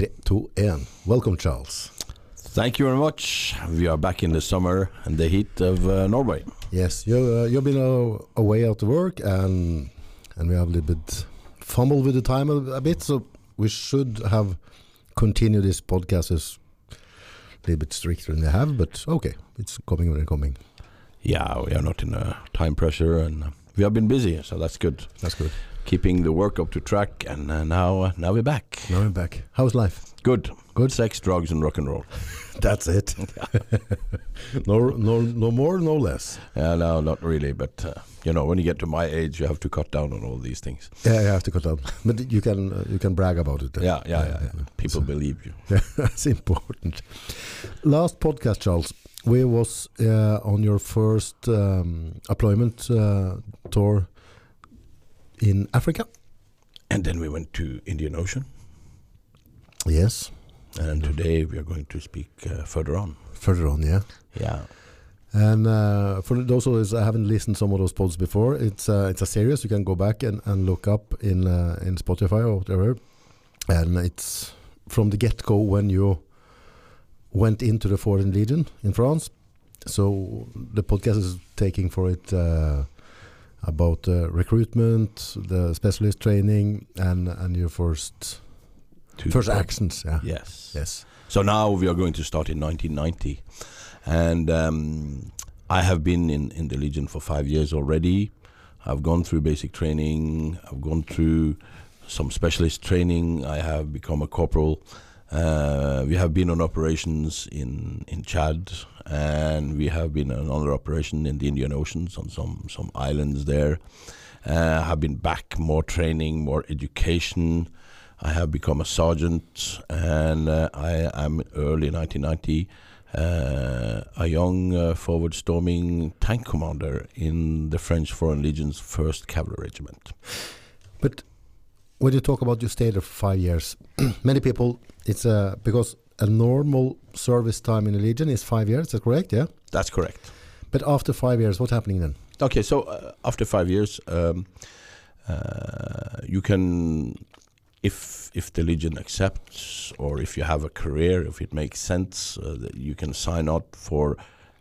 3, 2, 1. Welcome, Charles. Thank you very much. We are back in the summer and the heat of uh, Norway. Yes, you, uh, you've been uh, away out to work and and we have a little bit fumbled with the time a, a bit, so we should have continued this podcast as a little bit stricter than they have, but okay, it's coming when it's coming. Yeah, we are not in a time pressure and we have been busy, so that's good. That's good. Keeping the work up to track, and uh, now uh, now we're back. Now we're back. How's life? Good. Good. Sex, drugs, and rock and roll. That's it. no, no, no more, no less. Yeah, no, not really. But uh, you know, when you get to my age, you have to cut down on all these things. Yeah, you have to cut down, but you can uh, you can brag about it. then. Yeah, yeah, yeah. yeah. People So- believe you. Yeah, that's important. Last podcast, Charles, we was uh, on your first um, employment uh, tour in Africa. And then we went to Indian Ocean, Yes, and today we are going to speak uh, further on. further on, yeah. Yeah. And uh, for those of us that haven't listened to some of those pods before, it's uh, it's a series you can go back and, and look up in uh, in Spotify or whatever. And it's from the get go when you went into the Foreign Legion in France. So the podcast is taking for it uh, about uh, recruitment, the specialist training, and and your first To first actions. Yeah. Yes. Yes. So now we are going to start in 1990, and um, I have been in, in the Legion for five years already. I've gone through basic training. I've gone through some specialist training. I have become a corporal. Uh, we have been on operations in in Chad, and we have been on another operation in the Indian Oceans on some some islands there. Uh, have been back, more training, more education. I have become a sergeant, and uh, I am early 1990 uh, a young uh, forward storming tank commander in the French Foreign Legion's 1st Cavalry Regiment. But when you talk about you stayed there for five years, many people it's uh, because a normal service time in the Legion is five years. Is that correct? Yeah. That's correct. But after five years, what's happening then? Okay, so uh, after five years, um, uh, you can, if if the Legion accepts, or if you have a career, if it makes sense, uh, that you can sign up for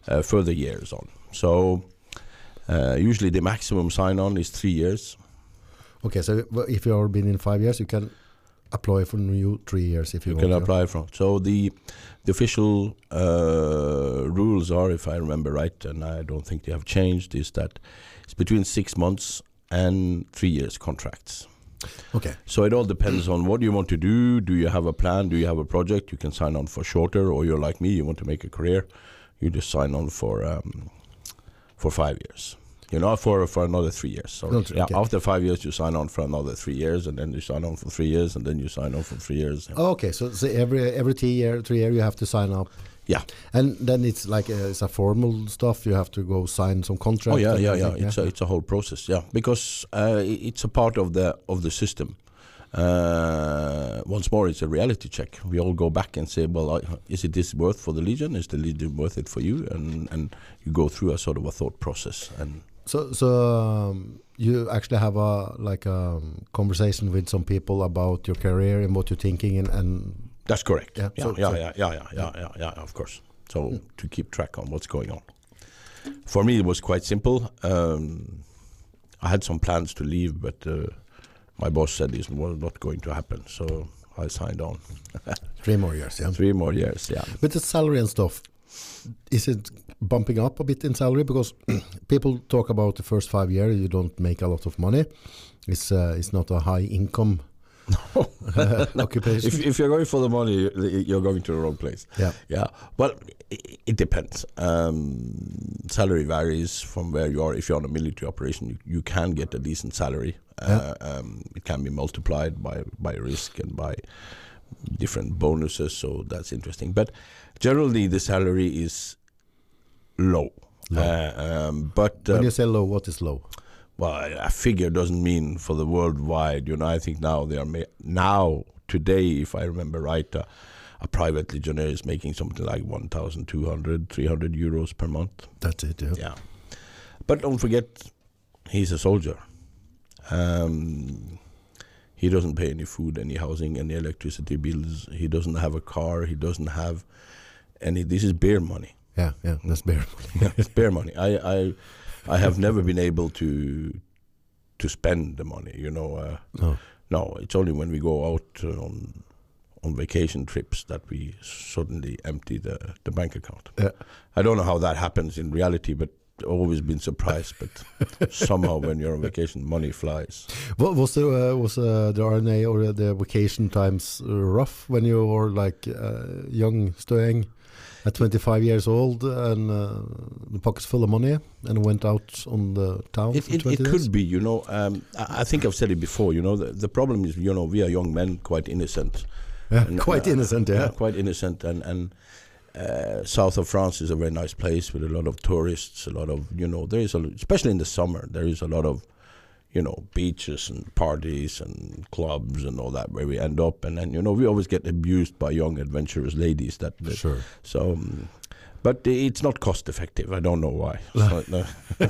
uh, further years on. So uh, usually the maximum sign on is three years. Okay, so if you have been in five years, you can apply for new three years if you, you can to. apply from. So the the official uh, rules are, if I remember right, and I don't think they have changed, is that it's between six months and three years contracts. Okay. So it all depends on what you want to do. Do you have a plan? Do you have a project? You can sign on for shorter, or you're like me, you want to make a career. You just sign on for um, for five years. You know, for for another three years. Sorry. Yeah, okay. after five years, you sign on for another three years, and then you sign on for three years, and then you sign on for three years. Okay, so, so every every three year three year you have to sign up. Yeah. And then it's like uh, it's a formal stuff. You have to go sign some contract. Oh yeah, yeah, yeah. It's a it's a whole process. Yeah, because uh, it's a part of the of the system. Uh, once more, it's a reality check. We all go back and say, well, I, is it this worth for the Legion? Is the Legion worth it for you? And and you go through a sort of a thought process. And So, so um, you actually have a like a conversation with some people about your career and what you're thinking, and, and that's correct. Yeah, Yeah, so- yeah, so- yeah, yeah, yeah, yeah, yeah, yeah, Of course. So to keep track on what's going on. For me, it was quite simple. Um, I had some plans to leave, but uh, my boss said this was not going to happen. So I signed on. three more years. Yeah. Three more years, yeah. But the salary and stuff, is it bumping up a bit in salary? Because people talk about the first five years, you don't make a lot of money. It's uh, it's not a high income uh, occupation. If, if you're going for the money, you- you're going to the wrong place. yeah. Yeah, well, i- it depends. Um, salary varies from where you are. If you're on a military operation, you, you can get a decent salary. Uh, um, it can be multiplied by by risk and by different bonuses, so that's interesting. But generally, the salary is low. Low. Uh, um, but when uh, you say low, what is low? well, a figure doesn't mean for the worldwide. You know, I think now they are ma- now today, if I remember right, uh, a private legionnaire is making something like 1,200, 300 euros per month. That's it. Yeah. Yeah, but don't forget, he's a soldier. Um, He doesn't pay any food, any housing, any electricity bills. He doesn't have a car. He doesn't have any. This is bare money. Yeah, yeah, that's bare. Money. It's bare money. I, I, I have never been able to to spend the money. You know, uh, No. no. It's only when we go out uh, on on vacation trips that we suddenly empty the the bank account. Yeah. I don't know how that happens in reality, but always been surprised. But somehow, when you're on vacation, money flies. What was the uh, was uh, the RNA or the vacation times rough when you were like uh, young Stoeng at 25 years old and uh, the pockets full of money and went out on the town It, it, 20 it could be, you know. Um, I, I think I've said it before. You know, the, the problem is, you know, we are young men, quite innocent. Yeah, And, quite uh, innocent, yeah. quite innocent, and and uh, south of France is a very nice place with a lot of tourists. A lot of you know, there is a especially in the summer there is a lot of you know beaches and parties and clubs and all that where we end up, and then you know we always get abused by young adventurous ladies that, that Sure. so. Um, but it's not cost effective. I don't know why. So, no.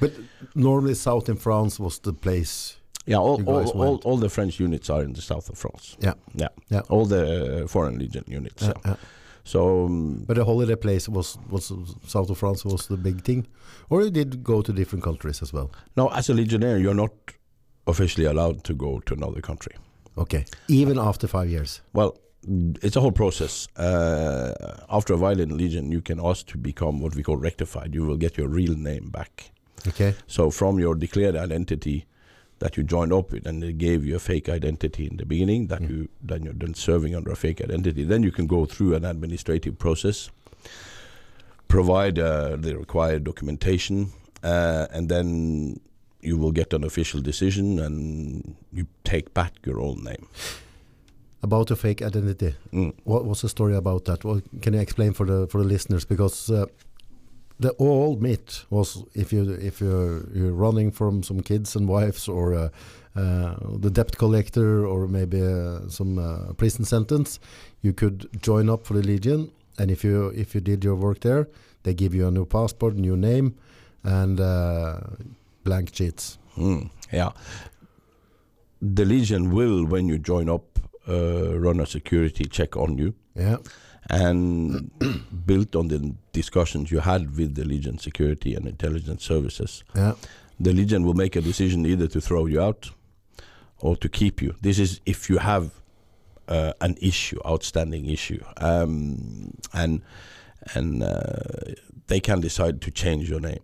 But normally south in France was the place. Yeah, all, all, all, all the French units are in the south of France. Yeah. Yeah. Yeah. All the uh, foreign legion units. Uh, yeah. uh, So, um, but the holiday place was was south of France was the big thing, or you did go to different countries as well. now, as a legionnaire, you're not officially allowed to go to another country. Okay, even after five years. Well, it's a whole process. Uh, after a while in Legion, you can ask to become what we call rectified. You will get your real name back. Okay, So, from your declared identity that you joined up with, and they gave you a fake identity in the beginning, that Mm. you then you're then serving under a fake identity. Then you can go through an administrative process, provide uh, the required documentation, uh, and then you will get an official decision, and you take back your own name. about the fake identity. Mm. What was the story about that? Well, can you explain for the for the listeners because uh, the old myth was if you if you're, you're running from some kids and wives or uh, uh, the debt collector or maybe uh, some uh, prison sentence, you could join up for the legion, and if you if you did your work there, they give you a new passport, new name, and uh, blank sheets. Mm, yeah. The Legion will, when you join up, uh, run a security check on you. Yeah, and built on the discussions you had with the Legion security and intelligence services, yeah, the Legion will make a decision either to throw you out or to keep you. This is if you have uh, an issue, outstanding issue, um, and and uh, they can decide to change your name.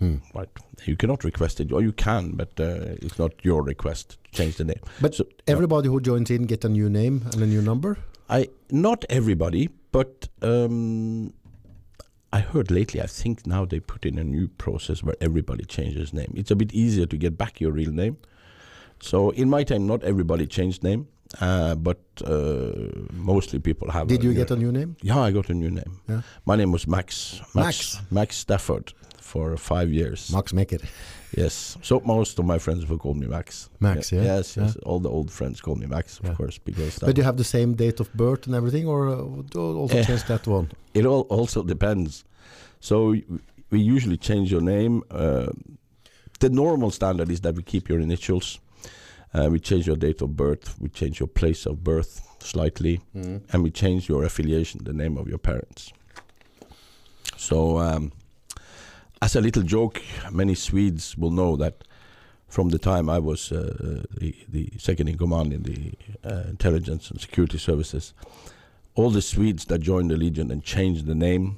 Hmm. Right, you cannot request it, or you can, but uh, it's not your request to change the name. But So- everybody who joins in get a new name and a new number. I not everybody, but um, I heard lately. I think now they put in a new process where everybody changes name. It's a bit easier to get back your real name. So in my time, not everybody changed name, uh, but uh, mostly people have. Did you get a new name? Yeah, I got a new name. Yeah. My name was Max. Max. Max Stafford for five years. Max Mekker. Yes. So most of my friends will call me Max. Max, yeah. Yes, yes. All the old friends call me Max, of Yeah. course, because But you have the same date of birth and everything, or uh, do also Eh. change that one? It all also depends. So we usually change your name. Uh, the normal standard is that we keep your initials. Uh, we change your date of birth. We change your place of birth slightly, and we change your affiliation, the name of your parents. So, um, as a little joke, many Swedes will know that from the time I was uh, the, the second in command in the uh, intelligence and security services, all the Swedes that joined the Legion and changed the name,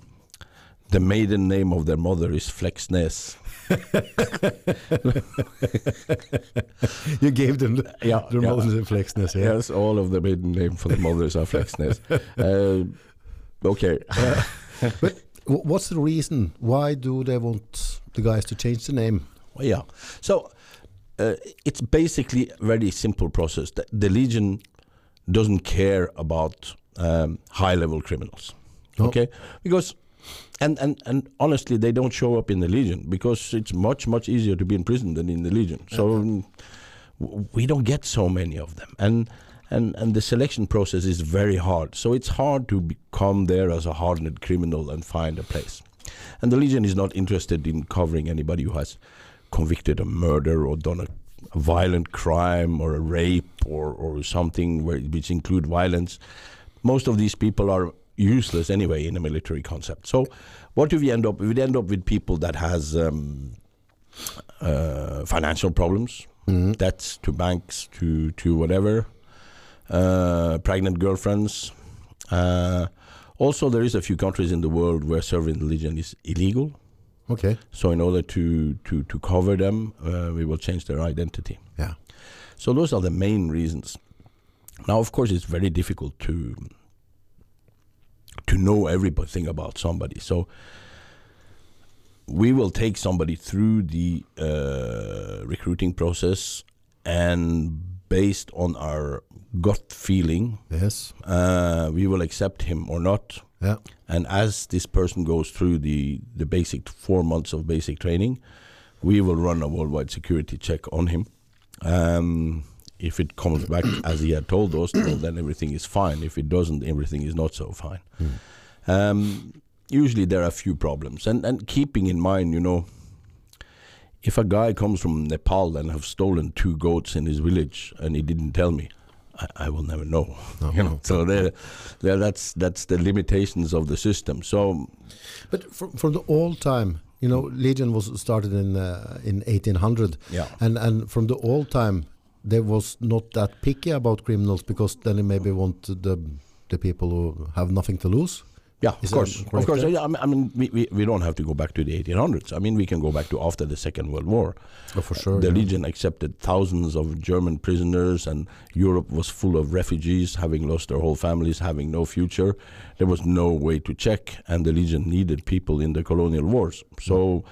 the maiden name of their mother is Flexnäs. you gave them the, Yeah, the yeah. modern Flexnäs, yeah. Yes, all of the maiden name for the mothers are Flexnäs. uh, okay. Wh- What's the reason? Why do they want the guys to change the name? Well, yeah. So uh, it's basically a very simple process. The, the Legion doesn't care about um, high-level criminals. No. Okay, because and, and and honestly, they don't show up in the Legion because it's much much easier to be in prison than in the Legion. So we don't get so many of them, and and and the selection process is very hard. So it's hard to come there as a hardened criminal and find a place. And the Legion is not interested in covering anybody who has convicted a murder or done a a violent crime or a rape or, or something where, which include violence, most of these people are useless anyway in a military concept. So, what do we end up? We end up with people that has um, uh, financial problems, Mhm. debts to banks, to to whatever, pregnant girlfriends. Uh, also, there is a few countries in the world where serving religion is illegal. Okay. So, in order to to to cover them, uh, we will change their identity. Yeah. So those are the main reasons. Now, of course, it's very difficult to to know everything about somebody. So we will take somebody through the uh, recruiting process, and based on our gut feeling, Yes. uh, we will accept him or not. Yeah. And as this person goes through the, the basic four months of basic training, we will run a worldwide security check on him. Um, if it comes back as he had told us, well, then everything is fine. If it doesn't, everything is not so fine. Um, usually there are a few problems, and and keeping in mind, you know, if a guy comes from Nepal and have stolen two goats in his village and he didn't tell me, I, I will never know. No, you know, no. so there, there, that's that's the limitations of the system. So But from, from the old time, you know, Legion was started in uh, in 1800, yeah, and and from the old time, they was not that picky about criminals because then they maybe want the the people who have nothing to lose. Yeah, of course, of course. there? Yeah, I mean, I mean we, we, we don't have to go back to the 1800s. I mean, we can go back to after the Second World War. Oh, for sure. the yeah. Legion accepted thousands of German prisoners, and Europe was full of refugees, having lost their whole families, having no future. There was no way to check, and the Legion needed people in the colonial wars. So,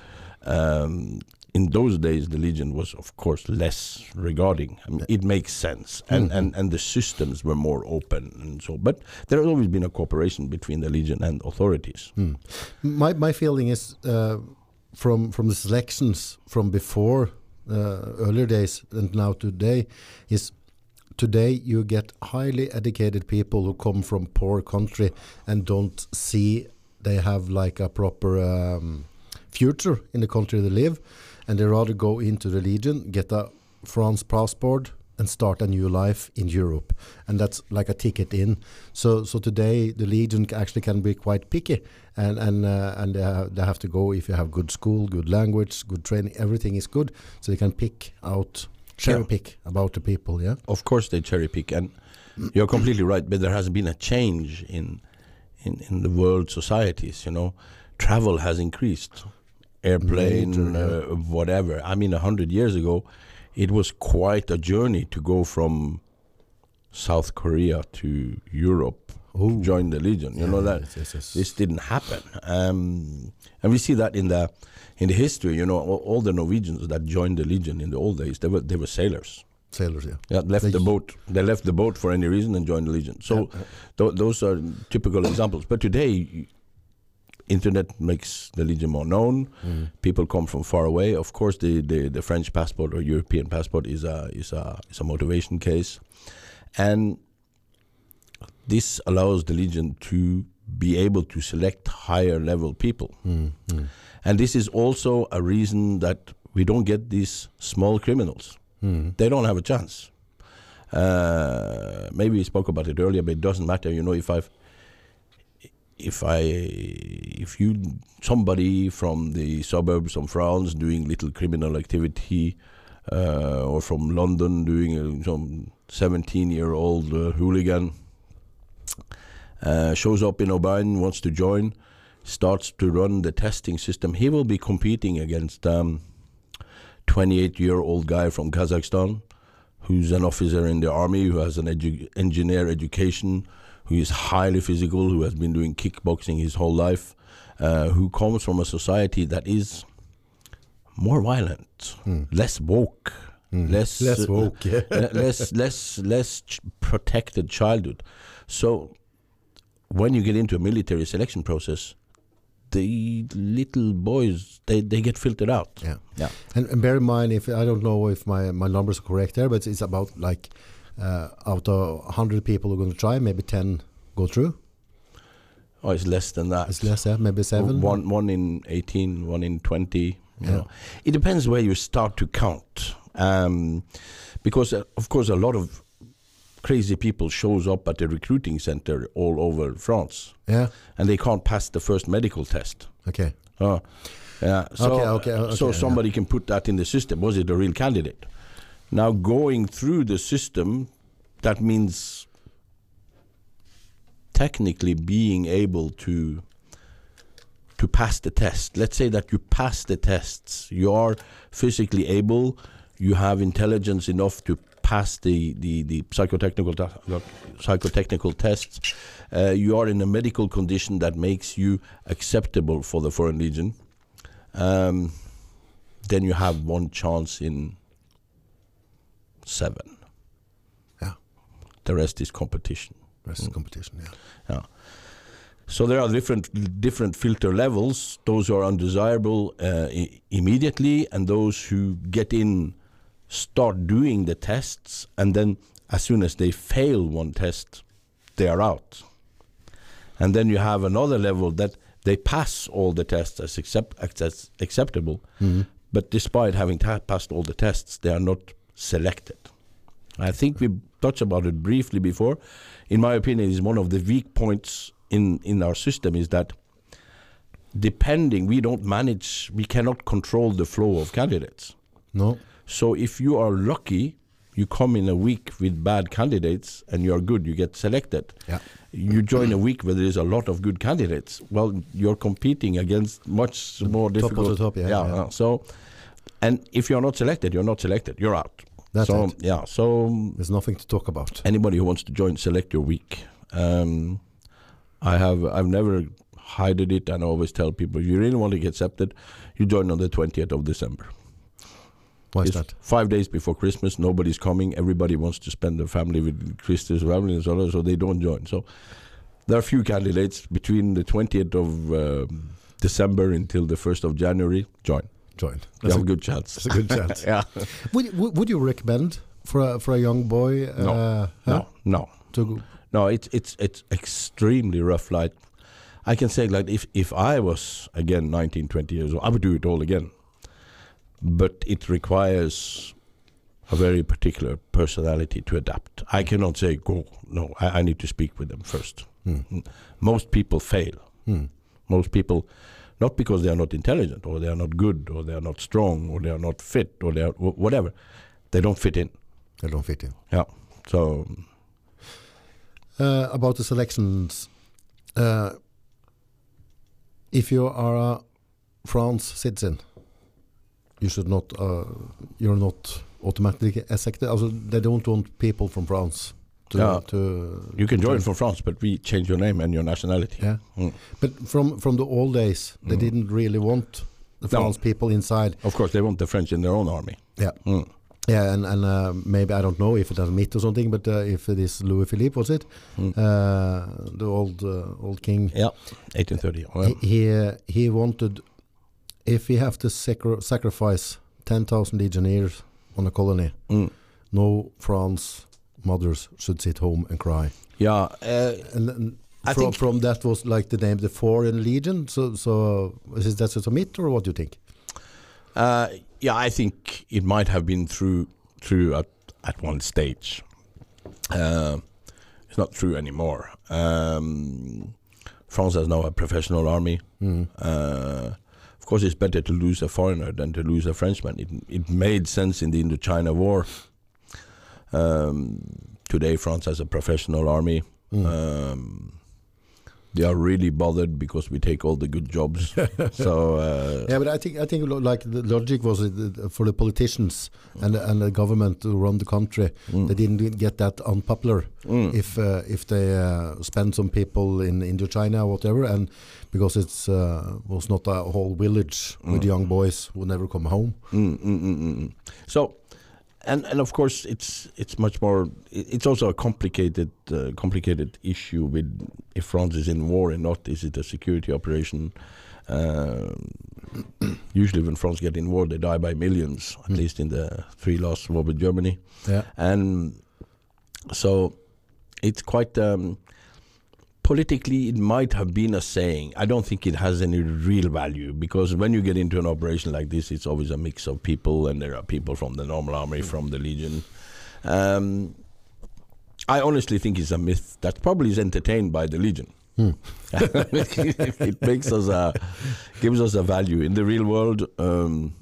um, in those days, the Legion was, of course, less regarding. I mean, it makes sense, and, Mhm. and and the systems were more open, and so. But there has always been a cooperation between the Legion and authorities. Hmm. My my feeling is uh, from from the selections from before uh, earlier days and now today is today you get highly educated people who come from poor country and don't see they have like a proper um, future in the country they live and they rather go into the legion get a France passport and start a new life in Europe. And that's like a ticket in. So so today the legion actually can be quite picky and and uh, and they have, they have to go if you have good school good language good training everything is good. So they can pick out cherry Yeah. pick about the people yeah? Of course they cherry pick and you're completely right but there has been a change in in in the world societies you know. Travel has increased airplane Major, yeah. uh, whatever i mean a hundred years ago it was quite a journey to go from south korea to europe Oh. to join the legion you know that yes, yes, this didn't happen um, and we see that in the in the history you know all, all the norwegians that joined the legion in the old days they were they were sailors sailors yeah yeah, left They- the boat. They left the boat for any reason and joined the Legion. So Yeah. tho- those are typical examples. But today, internet makes the Legion more known. Mm. People come from far away. Of course, the, the, the French passport or European passport is a is a is a motivation case, and this allows the Legion to be able to select higher level people. Mm, mm, And this is also a reason that we don't get these small criminals mm. they don't have a chance. Uh, maybe we spoke about it earlier, but it doesn't matter. You know, if I've, if I, if you, somebody from the suburbs of France doing little criminal activity, uh, or from London doing a, some 17-year-old uh, hooligan, uh, shows up in Aubagne, wants to join, starts to run the testing system, he will be competing against. Um, 28 year old guy from Kazakhstan who's an officer in the army, who has an edu- engineer education, who is highly physical, who has been doing kickboxing his whole life, uh, who comes from a society that is more violent, Mm. less woke, Mm. less less uh, woke yeah less less less ch- protected childhood. So when you get into a military selection process, the little boys they, they get filtered out. Yeah. Yeah. And, and bear in mind, if I don't know if my, my numbers are correct there, but it's about like uh, out of 100 people who are going to try, maybe 10 go through. Oh, it's less than that. It's less, yeah, maybe seven. One one in 18, one in 20. You Yeah. know. It depends where you start to count. um, because uh, of course a lot of crazy people shows up at the recruiting center all over France, Yeah. and they can't pass the first medical test. Okay. Uh, yeah, so, Okay, okay, okay, so yeah. somebody can put that in the system. Was it a real candidate? Now going through the system, that means technically being able to to pass the test. Let's say that you pass the tests. You are physically able. You have intelligence enough to pass the the, the psychotechnical psychotechnical tests. Uh, you are in a medical condition that makes you acceptable for the Foreign Legion. Um, then you have one chance in seven. Yeah. The rest is competition. Rest is competition. Yeah. Yeah. So there are different different filter levels. Those who are undesirable uh, immediately, and those who get in, start doing the tests, and then as soon as they fail one test, they are out. And then you have another level that they pass all the tests as accept as acceptable, Mhm. but despite having passed all the tests, they are not selected. I think we touched about it briefly before. In my opinion, is one of the weak points in in our system is that depending we don't manage, we cannot control the flow of candidates. No. So if you are lucky, you come in a week with bad candidates and you are good, you get selected. Yeah. You join a week where there is a lot of good candidates. Well, you're competing against much more top difficult. top, yeah, yeah. uh, So, and if you're not selected, you're not selected. You're out. That's so it. yeah. So There's nothing to talk about. anybody who wants to join, select your week. Um, I have I've never hided it, and I always tell people if you really want to get accepted, you join on the 20th of December. Why is It's that? Five days before Christmas, nobody's coming. Everybody wants to spend the family with Christmas family and so on, so they don't join. So there are a few candidates between the 20th of um, December until the 1st of January. Join. Join. That's have a, a good chance. that's a good chance. yeah. would, would would you recommend for a, for a young boy? No. Uh, huh, No. No. To go, No, it's it's it's extremely rough. Like I can say, like if if I was again 19, 20 years old, I would do it all again. But it requires a very particular personality to adapt. I cannot say go. No, I, I need to speak with them first. hmm. Most people fail. Hmm. Most people, not because they are not intelligent or they are not good or they are not strong or they are not fit or they are wh- whatever, they don't fit in. They don't fit in. Yeah. So Uh, about the selections, uh, if you are a France citizen, you should not. Uh, you're not automatically accepted. Also, they don't want people from France to. Yeah. to you can join from France, but we change your name and your nationality. Yeah, Mm. but from from the old days, they Mm. didn't really want the No. France people inside. Of course, they want the French in their own army. Yeah. Mm. Yeah, and and uh, maybe I don't know if it is a myth or something, but uh, if it is Louis Philippe, was it Mm. uh, the old uh, old king? Yeah, 1830. Well, he he, uh, he wanted if he have to sacri- sacrifice ten thousand legionnaires on a colony, mm. no France mothers should sit home and cry. Yeah, uh, And, and I from, think- from that was like the name the Foreign Legion. So so is that just a myth or what do you think? uh, yeah. I think it might have been true, true at at one stage. Uh, it's not true anymore. Um, France has now a professional army. Mm. Uh, of course, it's better to lose a foreigner than to lose a Frenchman. It it made sense in the Indochina War. Um, today, France has a professional army. Mm. Um, they are really bothered because we take all the good jobs. so uh, Yeah, but I think I think like the logic was uh, for the politicians and and the government to run the country. mm, They didn't get that unpopular mm, if uh, if they uh, spend some people in Indochina or whatever, and because it's uh, was not a whole village with Mm. young boys who never come home. mm, mm, mm, mm, mm. so. And, and of course it's it's much more it's also a complicated uh, complicated issue with if France is in war or not. Is it a security operation? Um usually when France get in war they die by millions at Mm. least in the three last war with Germany. Yeah, and so it's quite um, politically it might have been a saying. I don't think it has any real value because when you get into an operation like this, it's always a mix of people, and there are people from the normal army, from the legion. Um, I honestly think it's a myth that probably is entertained by the legion. it makes us a, gives us a value in the real world. Um,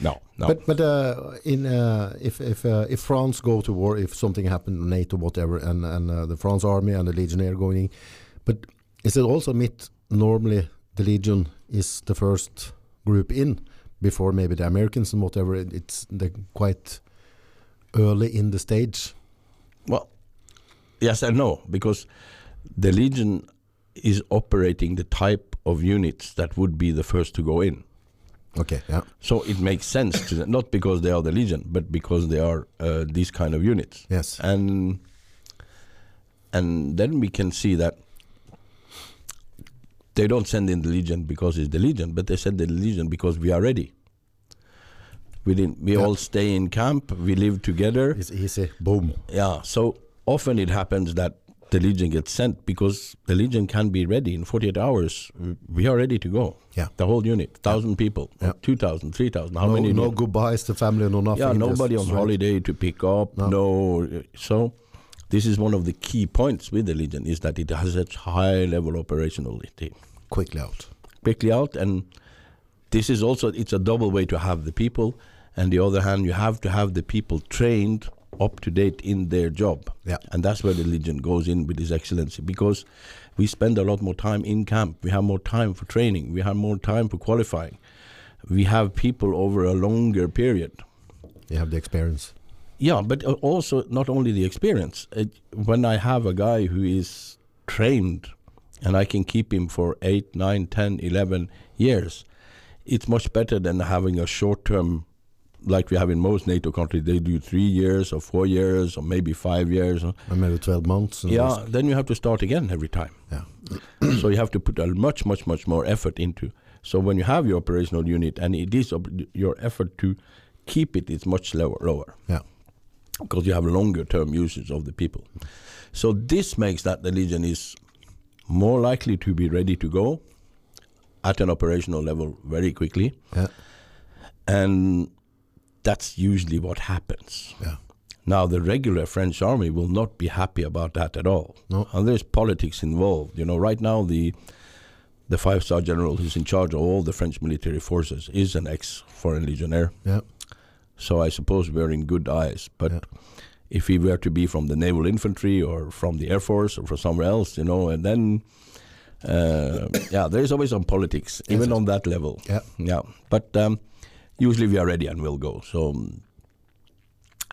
no, no. But but uh, in uh, if if uh, if France go to war, if something happened, NATO, whatever, and and uh, the France army and the Legionnaire going in, but is it also myth? Normally, the Legion is the first group in before maybe the Americans and whatever. It, it's the quite early in the stage. Well, yes and no, because the Legion is operating the type of units that would be the first to go in. Okay, yeah. So it makes sense to them, not because they are the Legion, but because they are uh, these kind of units. Yes. And and then we can see that they don't send in the Legion because it's the Legion, but they send the Legion because we are ready. We didn't, we Yeah. all stay in camp. We live together. It's easy. Boom. Yeah. So often it happens that the Legion gets sent because the Legion can be ready in 48 hours. We are ready to go. Yeah. The whole unit, thousand people, Yeah. 2,000, 3,000. How no, many? no goodbyes to family, no nothing. yeah, nobody on holiday to pick up. No. No. Uh, so this is one of the key points with the Legion is that it has such high level operationality. quickly out. Quickly out and this is also it's a double way to have the people and the other hand you have to have the people trained up to date in their job. Yeah. And that's where the Legion goes in with His Excellency because we spend a lot more time in camp. We have more time for training. We have more time for qualifying. We have people over a longer period. You have the experience. Yeah, but also not only the experience. Uh, when I have a guy who is trained and I can keep him for 8, 9, 10, 11 years, it's much better than having a short term, like we have in most NATO countries. They do three years or four years or maybe five years. And maybe 12 months. Yeah, then you have to start again every time. yeah. so you have to put a much, much, much more effort into. So when you have your operational unit and it is your effort to keep it is much lower, lower Yeah. because you have longer term usage of the people. So this makes that the Legion is more likely to be ready to go at an operational level very quickly, Yeah. and that's usually what happens. Yeah. Now, the regular French army will not be happy about that at all. No. And there's politics involved. You know, right now the the five star general who's in charge of all the French military forces is an ex foreign legionnaire. Yeah. So I suppose we're in good eyes. But Yeah. if he were to be from the naval infantry or from the air force or from somewhere else, you know, and then uh, yeah, there's always some politics, even yes. on that level. Yeah. Yeah, but um, usually we are ready and we'll go. So um,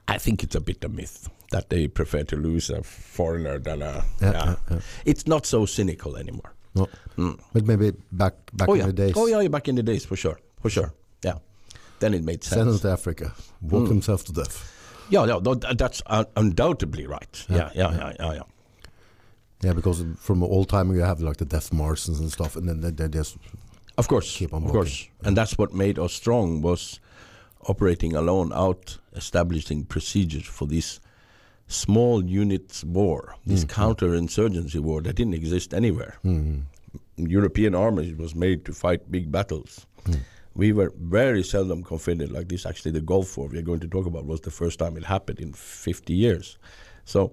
I think it's a bit a myth that they prefer to lose a foreigner than a. Yeah, yeah, yeah. It's not so cynical anymore. No. Mm. But maybe back back oh in the days. Oh yeah, back in the days for sure, for sure. Yeah, then it made Send him sense. to Africa. Walk Mm. himself to death. Yeah, no, that's uh, undoubtedly right. Yeah, Yeah, yeah, yeah. yeah, yeah, yeah. Yeah, because from all time you have like the death marches and stuff, and then they, they just Of course, Keep on of course, and that's what made us strong was operating alone out, establishing procedures for this small units war, this Mm. counterinsurgency war that didn't exist anywhere. mm, European armies was made to fight big battles. Mm. We were very seldom confronted like this. Actually, the Gulf War we're going to talk about was the first time it happened in 50 years. So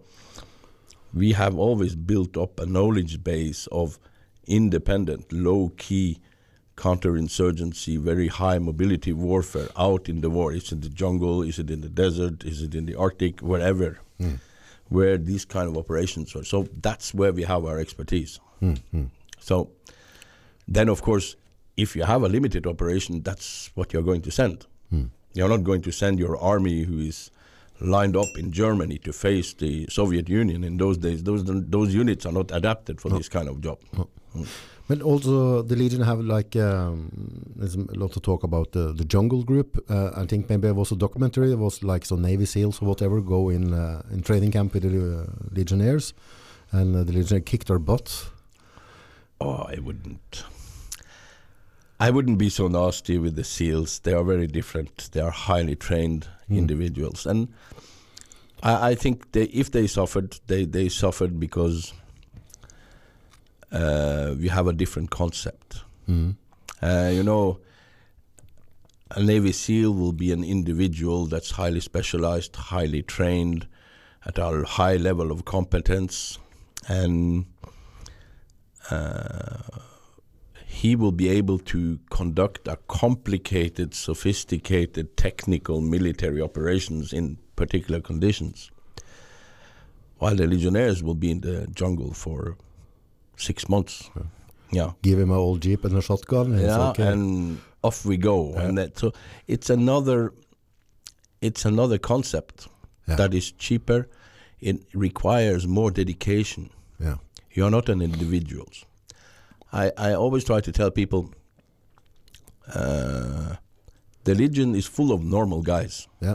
we have always built up a knowledge base of independent, low key counterinsurgency, very high mobility warfare out in the war. Is it in the jungle? Is it in the desert? Is it in the Arctic? Wherever, mm, where these kind of operations are. So that's where we have our expertise. mm. So then, of course, if you have a limited operation, that's what you're going to send. Mm. You're not going to send your army who is lined up in Germany to face the Soviet Union in those days. Those those units are not adapted for No. this kind of job. But also the Legion have like um, there's a lot to talk about the, the Jungle Group. Uh, I think maybe there was a documentary. There was like some Navy SEALs or whatever go in uh, in training camp with the uh, Legionnaires, and uh, the Legionnaire kicked their butt. Oh, I wouldn't. I wouldn't be so nasty with the SEALs. They are very different. They are highly trained Mm. individuals, and I, I think they, if they suffered, they, they suffered because uh, we have a different concept. Mm. Uh, you know, a Navy SEAL will be an individual that's highly specialized, highly trained, at a high level of competence, and uh, he will be able to conduct a complicated, sophisticated, technical military operations in particular conditions. While the Legionnaires will be in the jungle for six months. Yeah. Give him an old jeep and a shotgun. and Yeah, okay. and off we go. Yeah. And that, so it's another, it's another concept Yeah. that is cheaper. It requires more dedication. yeah. You're not an individual. I, I always try to tell people uh, the Legion is full of normal guys. Yeah.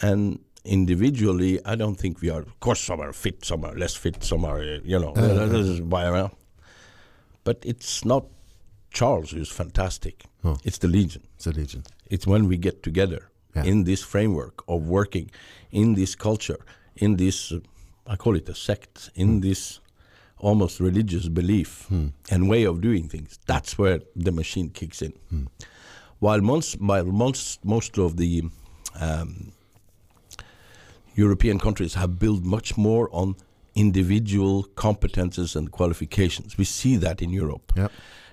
And individually, I don't think we are. Of course, some are fit, some are less fit, some are, uh, you know, yeah, this is why. But it's not Charles who's fantastic. No. It's the Legion. It's a legion. It's when we get together Yeah. in this framework of working, in this culture, in this, uh, I call it a sect, in this almost religious belief and way of doing things. That's where the machine kicks in. While most, while most, most of the um, European countries have built much more on individual competences and qualifications. We see that in Europe. Yeah.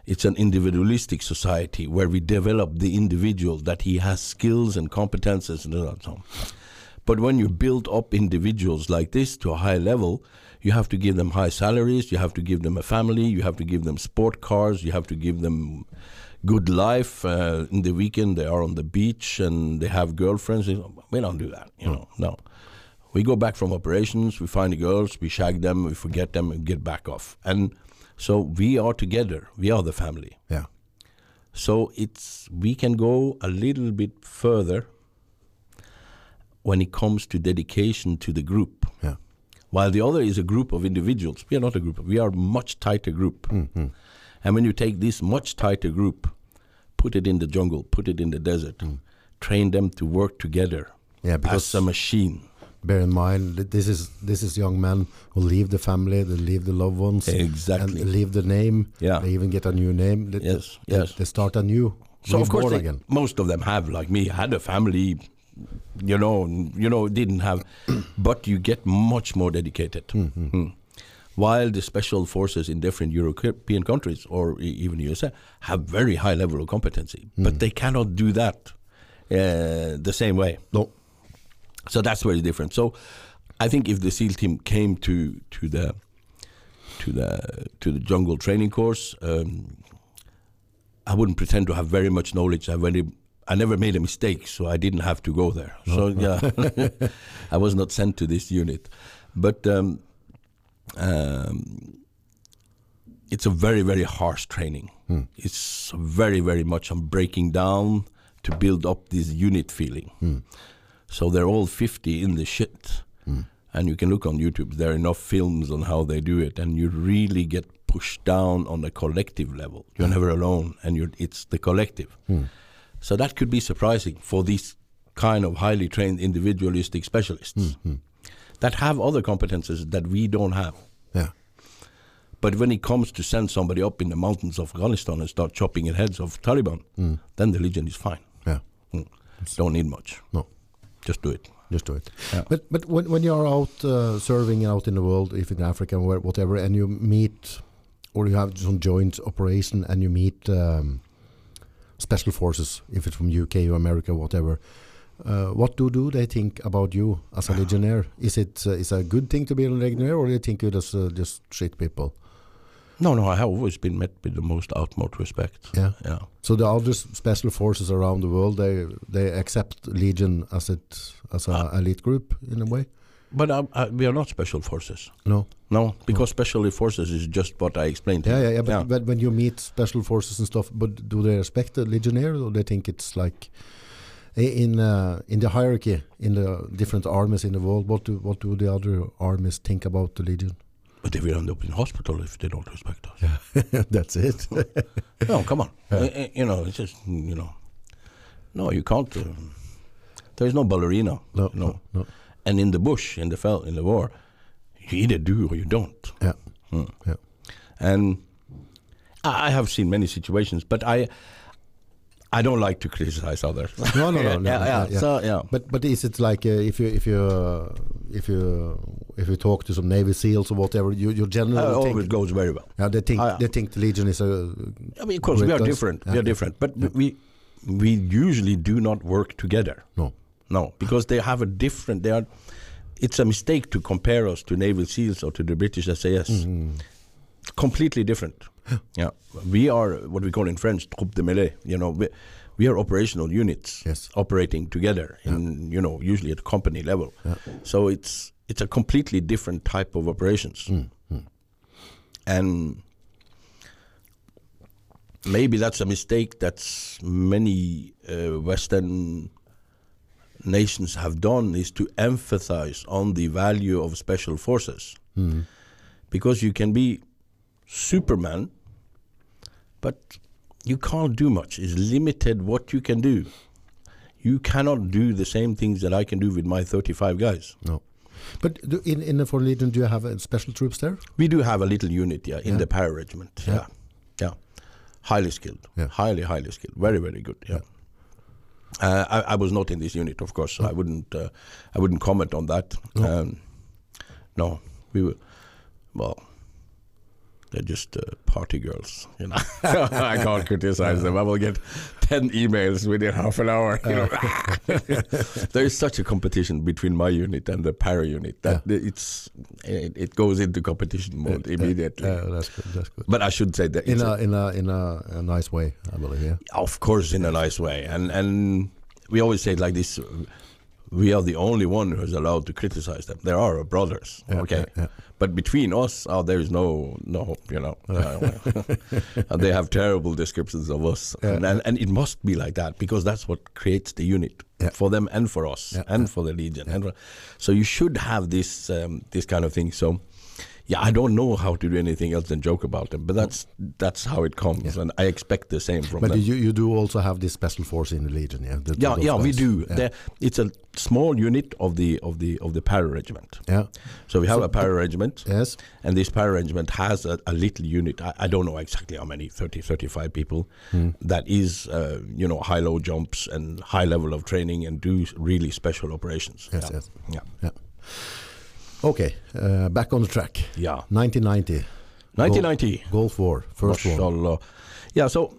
It's an individualistic society where we develop the individual that he has skills and competences and so on. But when you build up individuals like this to a high level, you have to give them high salaries, you have to give them a family, you have to give them sport cars, you have to give them good life. Uh, in the weekend, they are on the beach and they have girlfriends. We don't do that, you know. No, we go back from operations, we find the girls, we shag them, we forget them, and get back off. And so we are together. We are the family. Yeah. So it's we can go a little bit further when it comes to dedication to the group. Yeah. While the other is a group of individuals, we are not a group. We are a much tighter group. Mm-hmm. And when you take this much tighter group, put it in the jungle, put it in the desert, train them to work together Yeah, as a machine. Bear in mind that this is this is young men who leave the family, they leave the loved ones, Exactly. and leave the name. Yeah. They even get a new name. They, Yes, they, yes. They start anew. So of course, they, again. most of them have, like me, had a family. You know, you know, didn't have, but you get much more dedicated. Mm. While the special forces in different European countries or even USA have very high level of competency, but they cannot do that uh, the same way. No. So that's very different. So I think if the SEAL team came to to the to the to the jungle training course, um, I wouldn't pretend to have very much knowledge. I very I never made a mistake, so I didn't have to go there. So yeah, I was not sent to this unit, but um, um, it's a very very harsh training. It's very very much on breaking down to build up this unit feeling. So they're all 50 in the shit. Hmm. And you can look on YouTube, there are enough films on how they do it, and you really get pushed down on a collective level. You're never alone, and you're, it's the collective. Hmm. So that could be surprising for these kind of highly trained individualistic specialists hmm, that have other competences that we don't have. Yeah. But when it comes to send somebody up in the mountains of Afghanistan and start chopping heads of Taliban, then the Legion is fine. Yeah. Mm. Don't need much. No. Just do it. Just do it. Yeah. But but when when you're out uh, serving out in the world, if in Africa or whatever, and you meet or you have some joint operation and you meet um, special forces, if it's from UK or America, whatever. Uh, what do do they think about you as a legionnaire? Is it uh, is a good thing to be a legionnaire, or do you think you just uh, just shit people? No, no, I have always been met with the most utmost respect. Yeah. Yeah. So the other special forces around the world, they they accept Legion as it as a ah. elite group in a way. But I, I, we are not special forces. No. No, because special forces is just what I explained. to Yeah, you. yeah, yeah. But, but when you meet special forces and stuff, but do they respect the legionnaire, or they think it's like in uh, in the hierarchy in the different armies in the world? What do what do the other armies think about the legion? But they will end up in hospital if they don't respect us. Yeah. That's it. no, come on. Uh, uh, you know, it's just you know. No, you can't. Uh, there is no ballerina. no, you know. no, no. And in the bush, in the fell, in the war, you either do or you don't. Yeah, Hmm. yeah. and I have seen many situations, but I I don't like to criticize others. No, no, no, no, yeah, yeah, yeah. yeah. So yeah, But but is it like uh, if you if you uh, if you if you talk to some Navy SEAls or whatever, you you generally uh, think, always goes very well. yeah, they think yeah. they think the Legion is a I mean, of course, we are different. Yeah, we are different, but we we usually do not work together. no. No, because they have a different. They are. It's a mistake to compare us to Naval SEALs or to the British SAS. Mm-hmm. Completely different. Yeah, we are what we call in French troupe de mêlée. You know, we, we are operational units Yes. operating together in you know usually at company level. So it's it's a completely different type of operations, hmm, hmm. and maybe that's a mistake that many uh, Western nations have done is to emphasize on the value of special forces. Hmm. Because you can be superman but you can't do much it's limited what you can do you cannot do the same things that i can do with my 35 guys No. But do, in in the Foreign Legion, do you have uh, special troops there? we do have a little unit yeah in Yeah. the para regiment Yeah. yeah yeah highly skilled Yeah. highly highly skilled very very good yeah Uh, I, I was not in this unit, of course, so I wouldn't. Uh, I wouldn't comment on that. No. Um, no, we were. Well, they're just uh, party girls, you know. I can't criticize them. I will get ten emails within half an hour. You know, there is such a competition between my unit and the para unit that it's it, it goes into competition mode immediately. That's good. That's good. but I should say that In a a- in a in a, a nice way, I believe. Yeah. of course, in a nice way, and and we always say it like this: we are the only one who is allowed to criticize them. There are brothers, Yeah, okay, yeah, yeah. but between us, oh, there is no no hope, you know. and they have terrible descriptions of us, and, and and it must be like that because that's what creates the unit for them and for us and for the legion. And for, so you should have this um, this kind of thing. So. Yeah, I don't know how to do anything else than joke about them, but that's that's how it comes, and I expect the same from But them. you you do also have this special force in the Legion, yeah? The- Yeah, yeah, we do. Yeah. It's a small unit of the of the of the para regiment. yeah. So we have a para regiment, Yes. and this para regiment has a, a little unit. I, I don't know exactly how many 30, 35 people. Hmm. That is, uh, you know, high low jumps and high level of training and do really special operations. Yes, yeah. yes. Yeah. Yeah. Okay, uh, back on the track. Yeah. 1990. 1990. Gulf War, first one. Yeah. So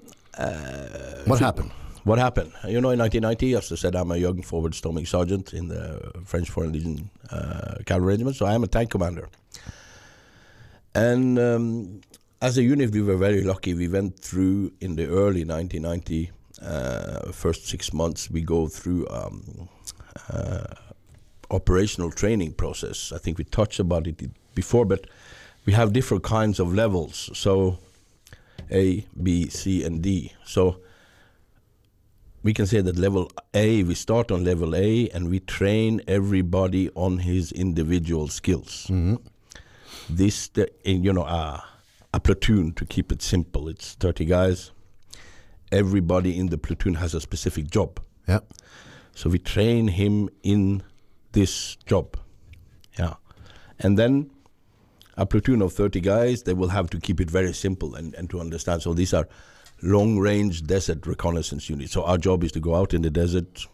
What happened? What happened? You know, in 1990, as I said, I'm a young forward storming sergeant in the French Foreign Legion uh, cavalry regiment, so I am a tank commander. And um, as a unit, we were very lucky. We went through in the early 1990, uh, first six months, we go through um, uh, operational training process. I think we touched about it before, but we have different kinds of levels. So A, B, C, and D. So we can say that level A, we start on level A and we train everybody on his individual skills. This, the, in, you know, uh, a platoon, to keep it simple, it's 30 guys. Everybody in the platoon has a specific job. Yeah. So we train him in this job. Yeah. And then a platoon of 30 guys, they will have to keep it very simple and, and to understand. So these are long range desert reconnaissance units. So our job is to go out in the desert,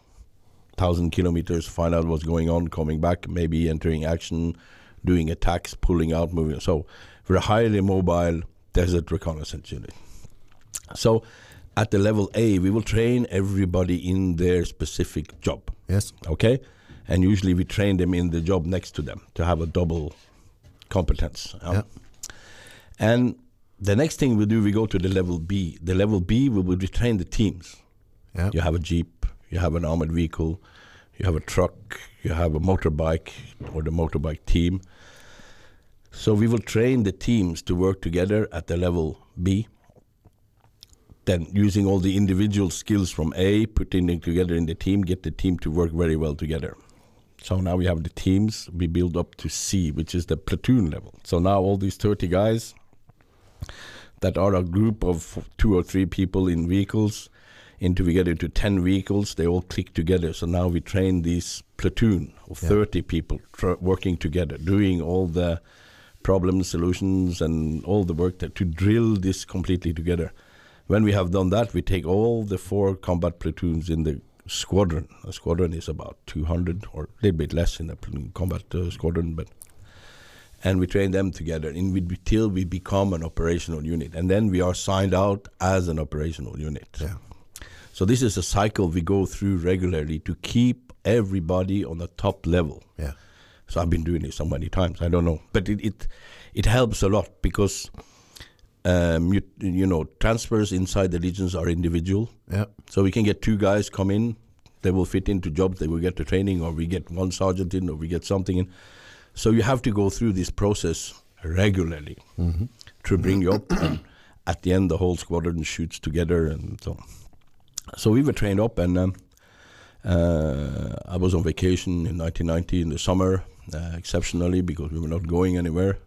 1,000 kilometers, find out what's going on, coming back, maybe entering action, doing attacks, pulling out, moving. So we're a highly mobile desert reconnaissance unit. So at the level A, we will train everybody in their specific job Yes. okay and usually we train them in the job next to them to have a double competence um, Yeah. and the next thing we do we go to the level b the level b we will train the teams Yeah. you have a jeep you have an armored vehicle you have a truck you have a motorbike or the motorbike team so we will train the teams to work together at the level b then using all the individual skills from A, putting them together in the team, get the team to work very well together. So now we have the teams, we build up to C, which is the platoon level. So now all these 30 guys that are a group of two or three people in vehicles, into we get into 10 vehicles, they all click together. So now we train this platoon of Yeah. 30 people tr- working together, doing all the problems, solutions, and all the work that to drill this completely together. When we have done that, we take all the four combat platoons in the squadron. A squadron is about 200 or a little bit less in a combat uh, squadron, but and we train them together in we, till we become an operational unit, and then we are signed out as an operational unit. Yeah. So this is a cycle we go through regularly to keep everybody on the top level. Yeah. So I've been doing this so many times. I don't know, but it it, it helps a lot because um, you you know transfers inside the legions are individual. Yeah. So we can get two guys come in, they will fit into jobs, they will get the training, or we get one sergeant in, or we get something in. So you have to go through this process regularly Mm-hmm. to bring you up. and at the end, the whole squadron shoots together, and so. So we were trained up, and um, uh, I was on vacation in 1990 in the summer, uh, exceptionally because we were not going anywhere,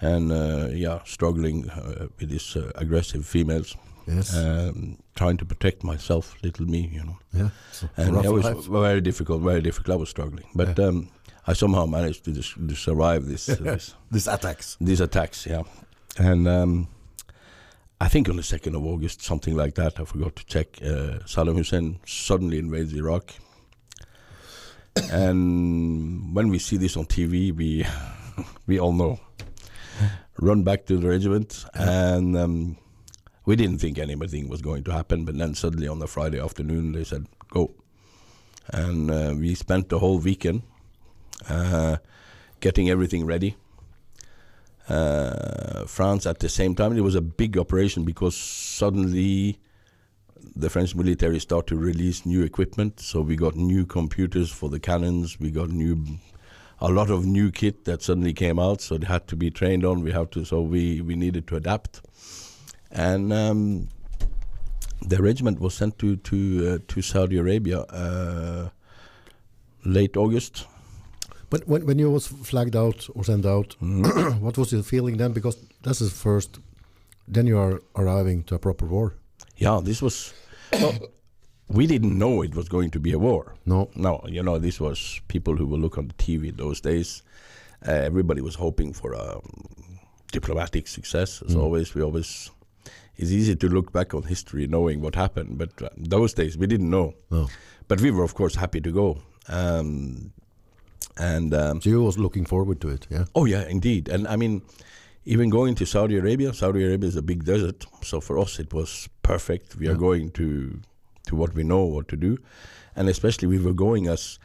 and uh, yeah, struggling uh, with these uh, aggressive females, Yes. um, trying to protect myself, little me, you know. yeah. And it was life. very difficult, very difficult. I was struggling, but Yeah. um, I somehow managed to, dis- to survive this, this These attacks. these attacks. Yeah, and um, I think on the second of August, something like that. I forgot to check. Uh, Saddam Hussein suddenly invades Iraq, and when we see this on TV, we we all know. Run back to the regiment, and um, we didn't think anything was going to happen. But then suddenly on the Friday afternoon, they said go, and uh, we spent the whole weekend uh, getting everything ready. Uh, France at the same time, it was a big operation because suddenly the French military started to release new equipment. So we got new computers for the cannons. We got new, a lot of new kit that suddenly came out. So it had to be trained on. We have to. So we we needed to adapt, and um, the regiment was sent to to uh, to Saudi Arabia uh, late August. But when, when you was flagged out or sent out, what was your feeling then? Because that's the first. Then you are arriving to a proper war. Yeah, this was. Well, we didn't know it was going to be a war. No. No, you know, this was people who will look on the TV those days. Uh, everybody was hoping for a diplomatic success. As Mm. always, we always. It's easy to look back on history knowing what happened, but uh, those days we didn't know. No. But we were, of course, happy to go. Um, and um, So you was looking forward to it. Yeah. Oh yeah, indeed. And I mean, even going to Saudi Arabia. Saudi Arabia is a big desert, so for us it was perfect. We are going to to what we know what to do, and especially we were going as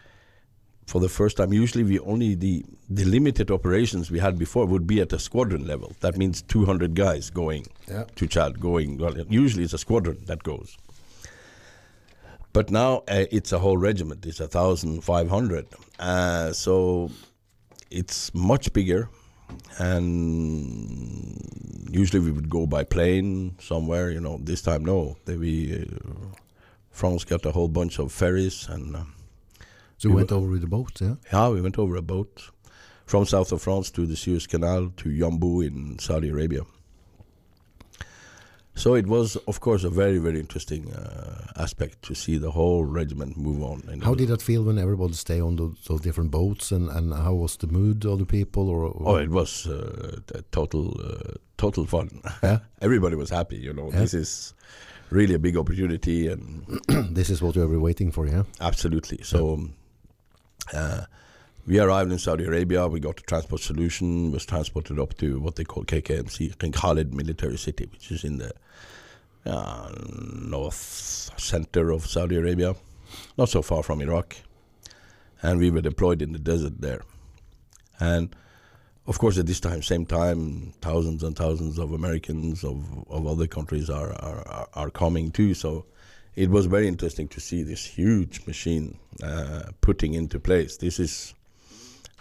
for the first time. Usually, we only the the limited operations we had before would be at a squadron level. That means 200 guys going Yeah. to Chad. Going well, usually it's a squadron that goes. But now uh, it's a whole regiment. It's a thousand five hundred. Uh, so it's much bigger, and usually we would go by plane somewhere. You know, this time no. They, we uh, France got a whole bunch of ferries, and uh, So We went over with the boat. Yeah. yeah, we went over a boat from south of France to the Suez Canal to Yambu in Saudi Arabia. So it was, of course, a very, very interesting uh, aspect to see the whole regiment move on. And How did that feel when everybody stay on those, those different boats, and, and how was the mood of the people? Or, or Oh, it was uh, total, uh, total fun. Yeah. Everybody was happy. You know, Yeah. this is really a big opportunity, and this is what you were waiting for. Yeah. absolutely. So, um, uh, we arrived in Saudi Arabia. We got a transport solution. Was transported up to what they call KKMC, King Khalid Military City, which is in the uh, north center of Saudi Arabia, not so far from Iraq. And we were deployed in the desert there. And of course, at this time, same time, thousands and thousands of Americans of, of other countries are, are, are, coming too. So it was very interesting to see this huge machine uh, putting into place. This is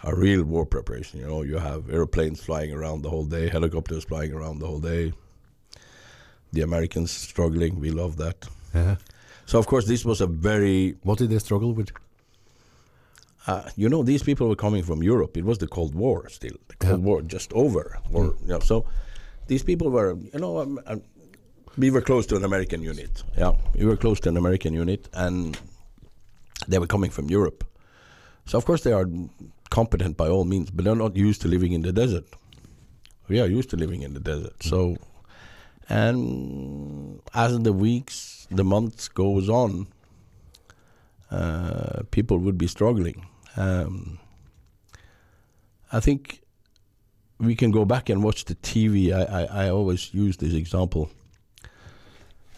a real war preparation. You know, you have airplanes flying around the whole day, helicopters flying around the whole day. The Americans struggling, we love that. Yeah. So of course, this was a very What did they struggle with? Uh, you know, these people were coming from Europe. It was the Cold War still. The Cold Yeah. War just over. Or, you know, so these people were, you know, um, um, we were close to an American unit. Yeah, we were close to an American unit, and they were coming from Europe. So of course they are competent by all means, but they're not used to living in the desert. We are used to living in the desert. So, and as the weeks, the months goes on, uh, people would be struggling. Um, I think we can go back and watch the TV. I, I, I always use this example.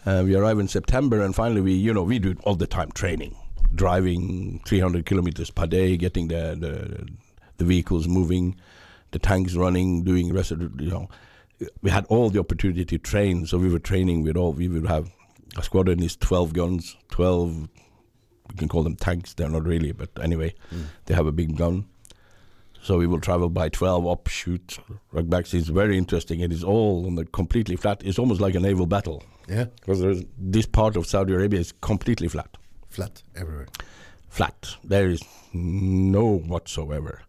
Uh, we arrive in September, and finally, we you know we do all the time training, driving 300 kilometers per day, getting the the, the vehicles moving, the tanks running, doing rest you know. We had all the opportunity to train, so we were training with all. We would have a squadron is 12 guns, 12. Can call them tanks. They're not really, but anyway, Mm. they have a big gun. So we will travel by 12 up, shoot, rug backs. It's very interesting. It is all on the completely flat. It's almost like a naval battle Yeah, because this part of Saudi Arabia is completely flat. flat everywhere. Flat. There is no whatsoever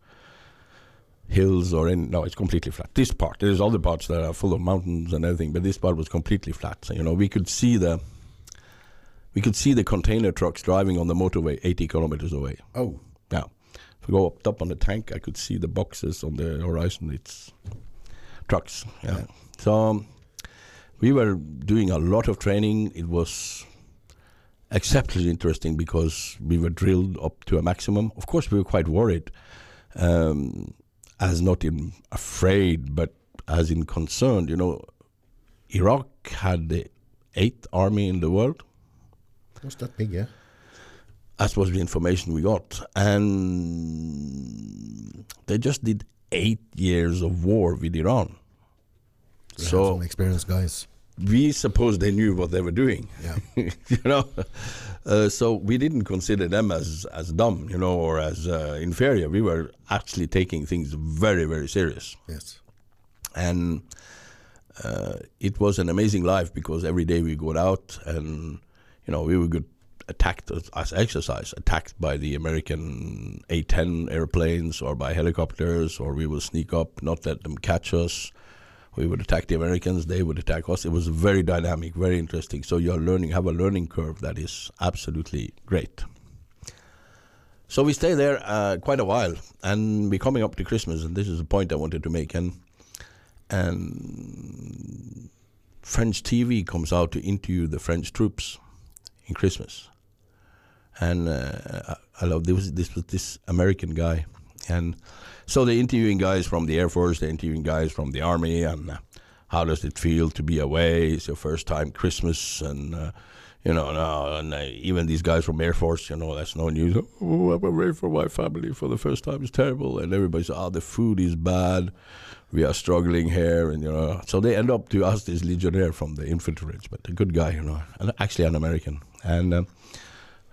hills or in No, it's completely flat. This part. There's other parts that are full of mountains and everything, but this part was completely flat. So, you know, we could see the. We could see the container trucks driving on the motorway 80 kilometers away. Oh, Yeah. If we go up top on the tank, I could see the boxes on the horizon. It's trucks. Yeah. Yeah. So um, we were doing a lot of training. It was exceptionally interesting because we were drilled up to a maximum. Of course, we were quite worried, um, as not in afraid, but as in concerned. You know, Iraq had the eighth army in the world. Was that big? Yeah. That was the information we got. And they just did eight years of war with Iran. Had So some experienced guys. we suppose they knew what they were doing, Yeah. you know. Uh, so we didn't consider them as, as dumb, you know, or as uh, inferior. We were actually taking things very, very serious. Yes. and uh, it was an amazing life because every day we got out and you know we would get attacked as, exercise attacked by the american a-10 airplanes or by helicopters or we would sneak up not let them catch us. We would attack the americans they would attack us. It was very dynamic very interesting. So you're learning have a learning curve that is absolutely great. So we stay there uh, quite a while and we're coming up to christmas and this is a point i wanted to make and and French TV comes out to interview the French troops in Christmas. And uh, I love this this was this American guy, and so they're interviewing guys from the Air Force, they're interviewing guys from the Army, and uh, how does it feel to be away? It's your first time Christmas, and uh, you know, no, and uh, even these guys from Air Force, you know, that's no news. Oh, I'm away from my family for the first time. It's terrible, and everybody says, "Oh, the food is bad. We are struggling here," and you know, so they end up to ask this legionnaire from the infantry regiment, a good guy, you know, and actually an American, and um,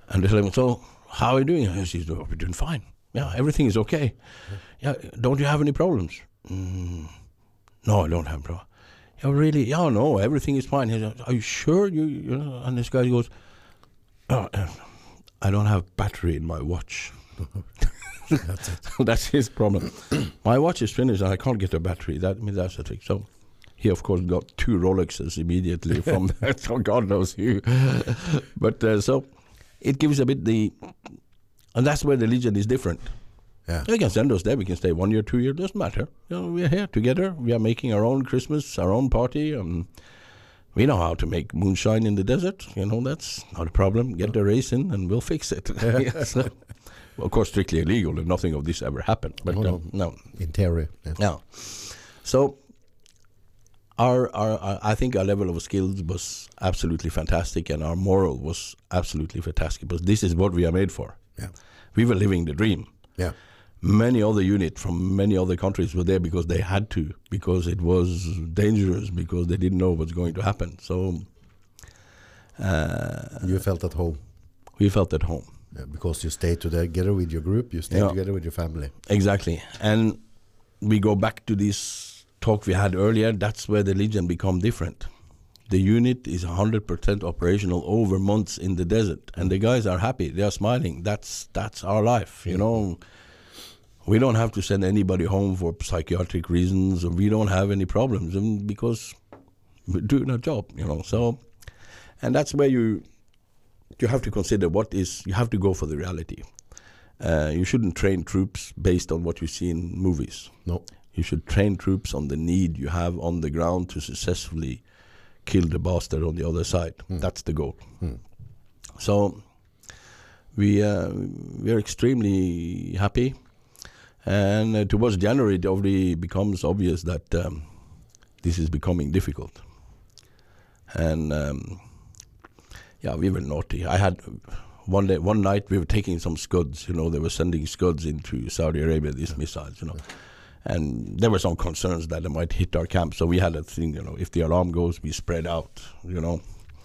and they him, "So, how are you doing?" He says, "Oh, "We're doing fine. Yeah, everything is okay. Yeah, don't you have any problems?" Mm, no, I don't have problems. Yeah, really? Yeah, no, everything is fine. Says, Are you sure? You, you know? And this guy goes, oh, uh, I don't have battery in my watch. That's it. that's his problem. my watch is finished and I can't get a battery. That I mean, that's the thing. So he, of course, got two Rolexes immediately from that. So God knows who. but uh, so it gives a bit the, and that's where the Legion is different. Yeah. They can send us there. We can stay one year, two years. Doesn't matter. You know, we're here together. We are making our own Christmas, our own party. Um, we know how to make moonshine in the desert. You know, that's not a problem. Get the race in, and we'll fix it. Yes. Of course, strictly illegal, and nothing of this ever happened. But No, no. no, In theory. Yeah. no. So, our, our, our, I think our level of skills was absolutely fantastic, and our moral was absolutely fantastic. Because this is what we are made for. Yeah. We were living the dream Yeah. many other units from many other countries were there because they had to, because it was dangerous, because they didn't know what's going to happen. So uh, You felt at home we felt at home. Because you stay together with your group. You stay Yeah. together with your family. Exactly. And we go back to this talk we had earlier. That's where the Legion become different. The unit is 100% operational over months in the desert, and the guys are happy. They are smiling. That's that's our life, you know. We don't have to send anybody home for psychiatric reasons, or we don't have any problems, and because we're doing our job, you know. So, and that's where you you have to consider what is you have to go for the reality. Uh, you shouldn't train troops based on what you see in movies. No. You should train troops on the need you have on the ground to successfully kill the bastard on the other side. Mm. That's the goal. Mm. So we uh, we are extremely happy, and uh, towards January it already becomes obvious that um, this is becoming difficult. And um, yeah, we were naughty. I had one day, one night, we were taking some Scuds. You know, they were sending Scuds into Saudi Arabia. These missiles, you know, and there were some concerns that they might hit our camp. So we had a thing, you know, if the alarm goes, we spread out. You know,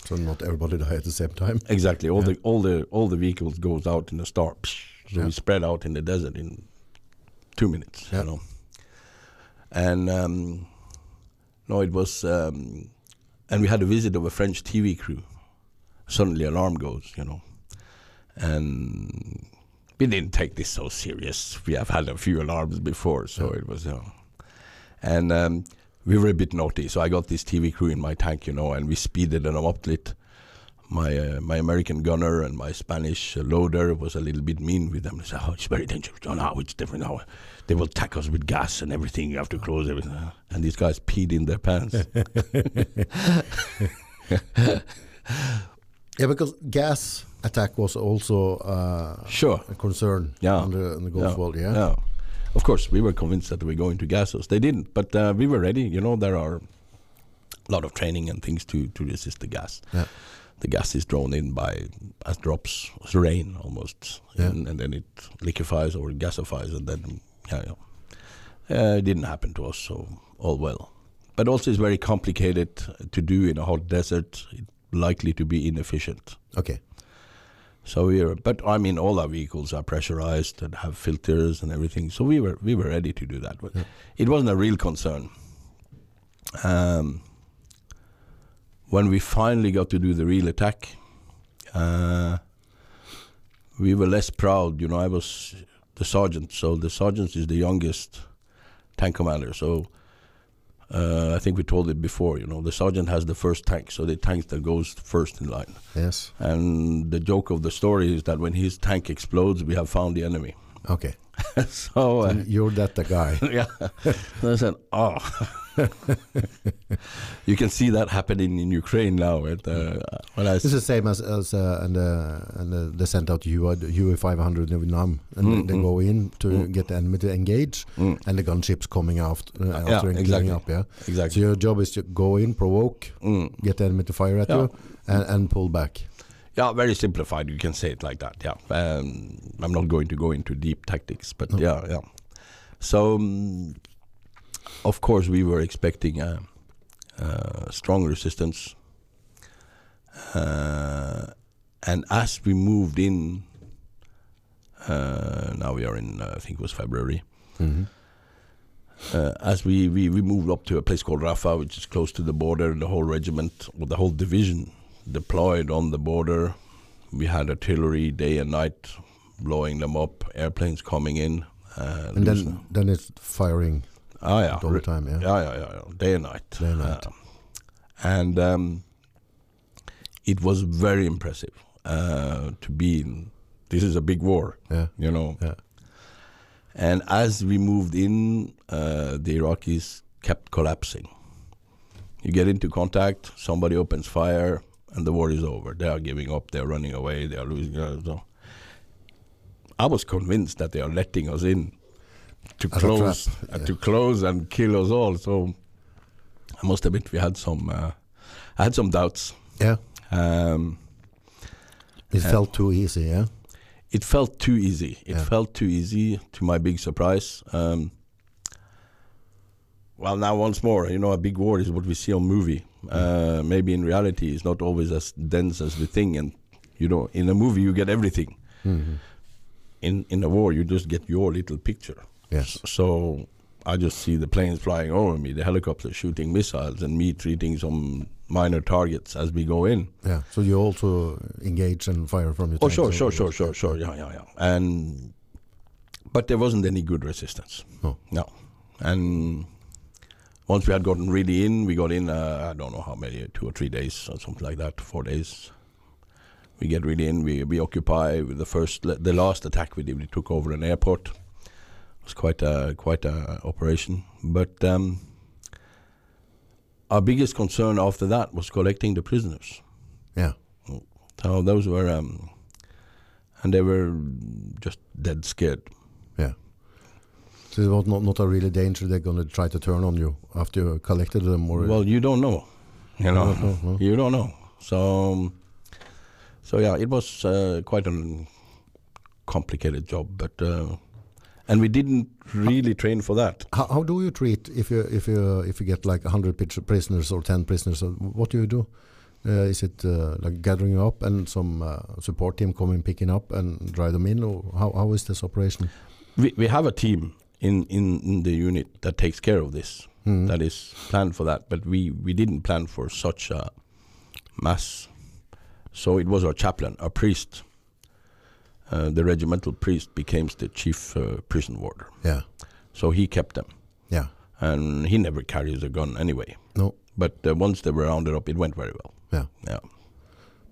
So not everybody die at the same time. exactly. All Yeah. the all the all the vehicles goes out in the start. So Yeah. we spread out in the desert in two minutes. Yeah. You know, and um, no, it was, um, and we had a visit of a French TV crew. Suddenly, alarm goes. You know, and we didn't take this so serious. We have had a few alarms before, so Yeah. it was, you know, and um, we were a bit naughty. So I got this TV crew in my tank, you know, and we speeded them up lit. My uh, my American gunner and my Spanish uh, loader was a little bit mean with them. They said, "Oh, it's very dangerous. Oh, no, it's different now. They will attack us with gas and everything. You have to close everything." And these guys peed in their pants. Yeah, because gas attack was also uh, sure. a concern Yeah. on the, on the Gulf Yeah. War. Yeah. Yeah. Of course, we were convinced that we were going to gas us. They didn't, but uh, we were ready. You know, there are a lot of training and things to, to resist the gas. Yeah. The gas is drawn in by as drops, as rain almost, and, and then it liquefies or gasifies, and then yeah, yeah. Uh, it didn't happen to us, so all well. But also, it's very complicated to do in a hot desert. It's likely to be inefficient. Okay. So we are, but I mean, all our vehicles are pressurized and have filters and everything. So we were we were ready to do that. But Yeah. it wasn't a real concern. Um, when we finally got to do the real attack, uh, we were less proud. You know, I was the sergeant, so the sergeant is the youngest tank commander. So. Uh, I think we told it before, you know, the sergeant has the first tank, so the tank that goes first in line. Yes. And the joke of the story is that when his tank explodes, we have found the enemy. Okay. so, uh, you're that the guy. yeah. And I said, oh. you can see that happening in Ukraine now. At, uh, when I It's the same as as uh, and uh, and uh, they sent out UA UA 500 in Vietnam, and Mm, they mm. go in to Mm. get the enemy to engage, Mm, and the gunships coming after uh, Yeah, after and exactly. clearing up. Yeah. exactly. So your job is to go in, provoke, Mm. get the enemy to fire at Yeah. you, and, and pull back. Yeah, very simplified. You can say it like that. Yeah. Um, I'm not going to go into deep tactics, but No. yeah, yeah. So, um, of course, we were expecting a, uh strong resistance. Uh, and as we moved in, uh, now we are in, uh, I think it was February. Mhm. Uh, as we, we, we moved up to a place called Rafha, which is close to the border, the whole regiment, or the whole division deployed on the border. We had artillery day and night blowing them up, airplanes coming in. Uh, And then then it's firing ah, yeah, all the time. Yeah. yeah, yeah, yeah, yeah, day and night. Day and night. Uh, and um, it was very impressive uh, to be in. This is a big war, Yeah. you know. Yeah. And as we moved in, uh, the Iraqis kept collapsing. You get into contact, somebody opens fire, and the war is over. They are giving up. They are running away. They are losing. So I was convinced that they are letting us in to As close, uh, yeah. to close and kill us all. So I must admit, we had some. Uh, I had some doubts. Yeah. Um, It Uh, felt too easy. Yeah. it felt too easy. It Yeah. felt too easy to my big surprise. Um, well, now once more, you know, a big war is what we see on movie. Uh, maybe in reality, it's not always as dense as we think. And you know, in a movie, you get everything. Mhm. In in a war, you just get your little picture. Yes. So I just see the planes flying over me, the helicopters shooting missiles, and me treating some minor targets as we go in. Yeah. So you also engage and fire from your. Oh, sure, sure, sure, sure, sure. Yeah, yeah, yeah. And but there wasn't any good resistance. No. No. And once we had gotten really in, we got in. Uh, I don't know how many, two or three days or something like that, four days. We get really in. We we occupy the first, the last attack we did. We took over an airport, It was quite a quite a operation, but um, our biggest concern after that was collecting the prisoners. Yeah. So those were, um, and they were just dead scared. Yeah. So it was not, not a really danger they're going to try to turn on you after you collected them or Well, you don't know, you know, No, no, no. you don't know. So, um, so yeah, it was uh, quite a complicated job, but uh, and we didn't really train for that. how, how do you treat if you if you if you get like 100 prisoners or 10 prisoners uh, what do you do uh, is it uh, like gathering up and some uh, support team coming picking up and drive them in or how, how is this operation We we have a team in in, in the unit that takes care of this. Mhm. That is planned for that, but we we didn't plan for such a mass. So it was our chaplain, our priest. Uh, the regimental priest became the chief uh, prison warder. yeah So he kept them. yeah and he never carries a gun anyway. no But uh, once they were rounded up, it went very well. yeah Yeah.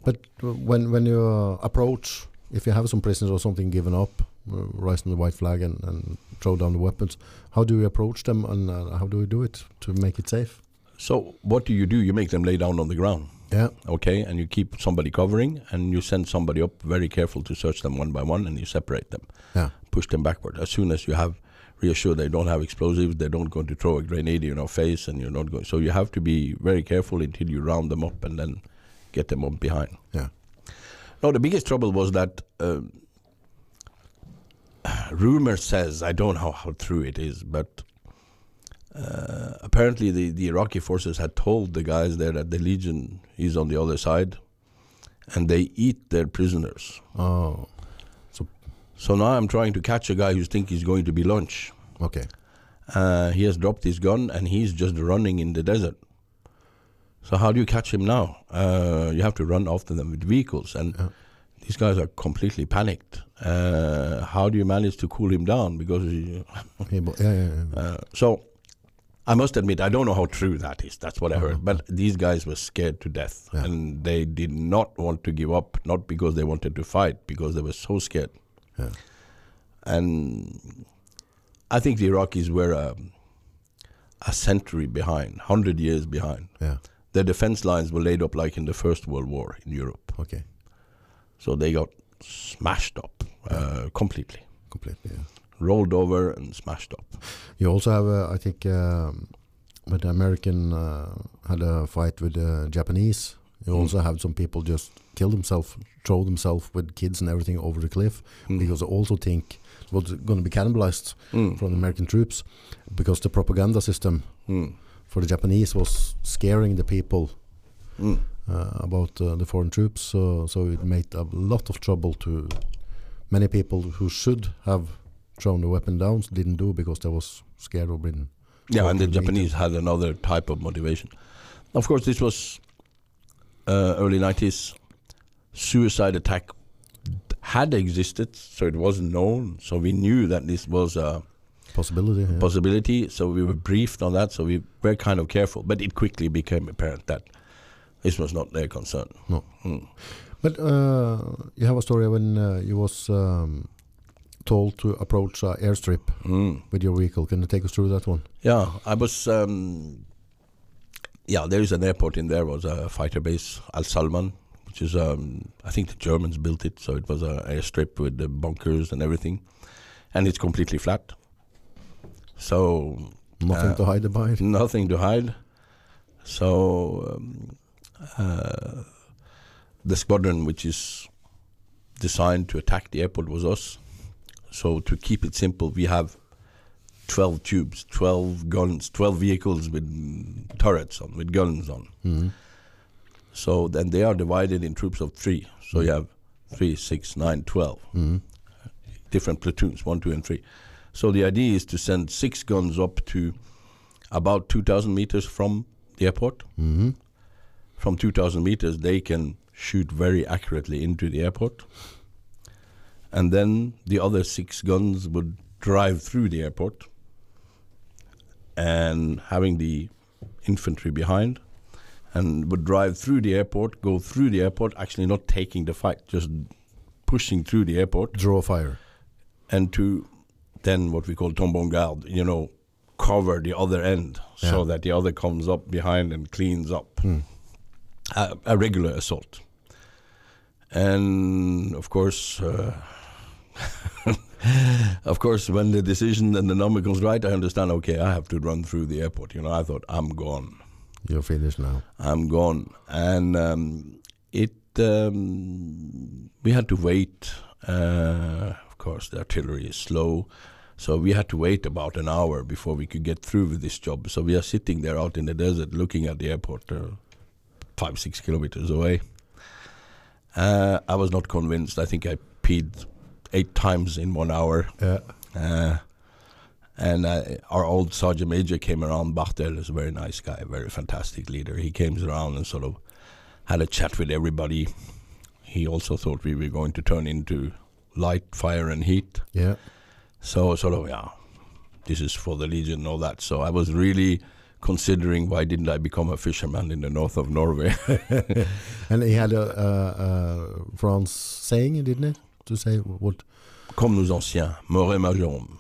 but uh, when when you uh, approach if you have some prisoners or something given up raising the white flag and, and throw down the weapons how do you approach them and uh, how do we do it to make it safe So what do you do? You make them lay down on the ground, yeah okay, and you keep somebody covering, and you send somebody up, very careful to search them one by one, and you separate them, yeah push them backward. As soon as you have reassured they don't have explosives, they don't going to throw a grenade in your face, and you're not going. So you have to be very careful until you round them up and then get them up behind. yeah No, the biggest trouble was that um rumor says I don't know how true it is, but uh, apparently the, the Iraqi forces had told the guys there that the Legion is on the other side, and they eat their prisoners. oh So so now I'm trying to catch a guy who thinks he's going to be lunch. okay Uh, he has dropped his gun and he's just running in the desert. So how do you catch him now? Uh, you have to run after them with vehicles, and Yeah. these guys are completely panicked. Uh, how do you manage to cool him down? Because you, yeah yeah, yeah, uh, so, I must admit I don't know how true that is. That's what I heard. But these guys were scared to death, and they did not want to give up. Not because they wanted to fight, because they were so scared. Yeah. And I think the Iraqis were a, a century behind, hundred years behind. yeah Their defense lines were laid up like in the First World War in Europe, okay so they got smashed up uh, completely, completely yeah. rolled over and smashed up. You also have, uh, I think, um, when the American uh, had a fight with the Japanese, you Mm. also have some people just kill themselves, throw themselves with kids and everything over the cliff Mm. because they also think it was going to be cannibalized Mm. from the American troops because the propaganda system Mm. for the Japanese was scaring the people Mm. uh, about uh, the foreign troops. So, so it made a lot of trouble to many people who should have thrown the weapon down didn't do because they was scared of being Yeah, and the Japanese had another type of motivation. Of course, this was uh, early 90s. Suicide attack had existed, so it wasn't known. So we knew that this was a possibility. yeah. possibility. So we were briefed on that. So we were kind of careful. But it quickly became apparent that this was not their concern. No. Mm. But uh, you have a story when uh, you was um, told to approach a airstrip Mm. with your vehicle. Can you take us through that one? Yeah, I was. Um, yeah, there is an airport in there. Was a fighter base, Al Salman, which is. Um, I think the Germans built it, so it was an airstrip with the bunkers and everything, and it's completely flat. So Nothing Uh, to hide behind. nothing to hide. So um, uh, the squadron, which is designed to attack the airport, was us. So to keep it simple, we have 12 tubes, 12 guns, 12 vehicles with turrets on, with guns on. Mhm. So then they are divided in troops of three. So you have three, six, nine, 12 Mhm. different platoons, one, two, and three. So the idea is to send six guns up to about 2,000 meters from the airport. Mhm. From 2,000 meters, they can shoot very accurately into the airport. And then the other six guns would drive through the airport and having the infantry behind and would drive through the airport, go through the airport, actually not taking the fight, just pushing through the airport Draw fire. and to then what we call tombon garde, you know, cover the other end so that the other comes up behind and cleans up. Hmm. A, a regular assault. And of course, uh, of course, when the decision and the number comes right, I understand. Okay, I have to run through the airport. You know, I thought I'm gone. You're finished now. I'm gone. And um, it, um, we had to wait. Uh, of course, the artillery is slow. So we had to wait about an hour before we could get through with this job. So we are sitting there out in the desert looking at the airport, uh, five, six kilometers away. Uh, I was not convinced. I think I peed eight times in one hour. Yeah. Uh, and uh, our old sergeant major came around. Bartel is a very nice guy, very fantastic leader. He came around and sort of had a chat with everybody. He also thought we were going to turn into light, fire, and heat. Yeah. So sort of yeah, this is for the Legion and all that. So I was really considering why didn't I become a fisherman in the north of Norway? And he had a, a, a France saying, didn't he? To say what? Comme nos anciens, mort et majorem.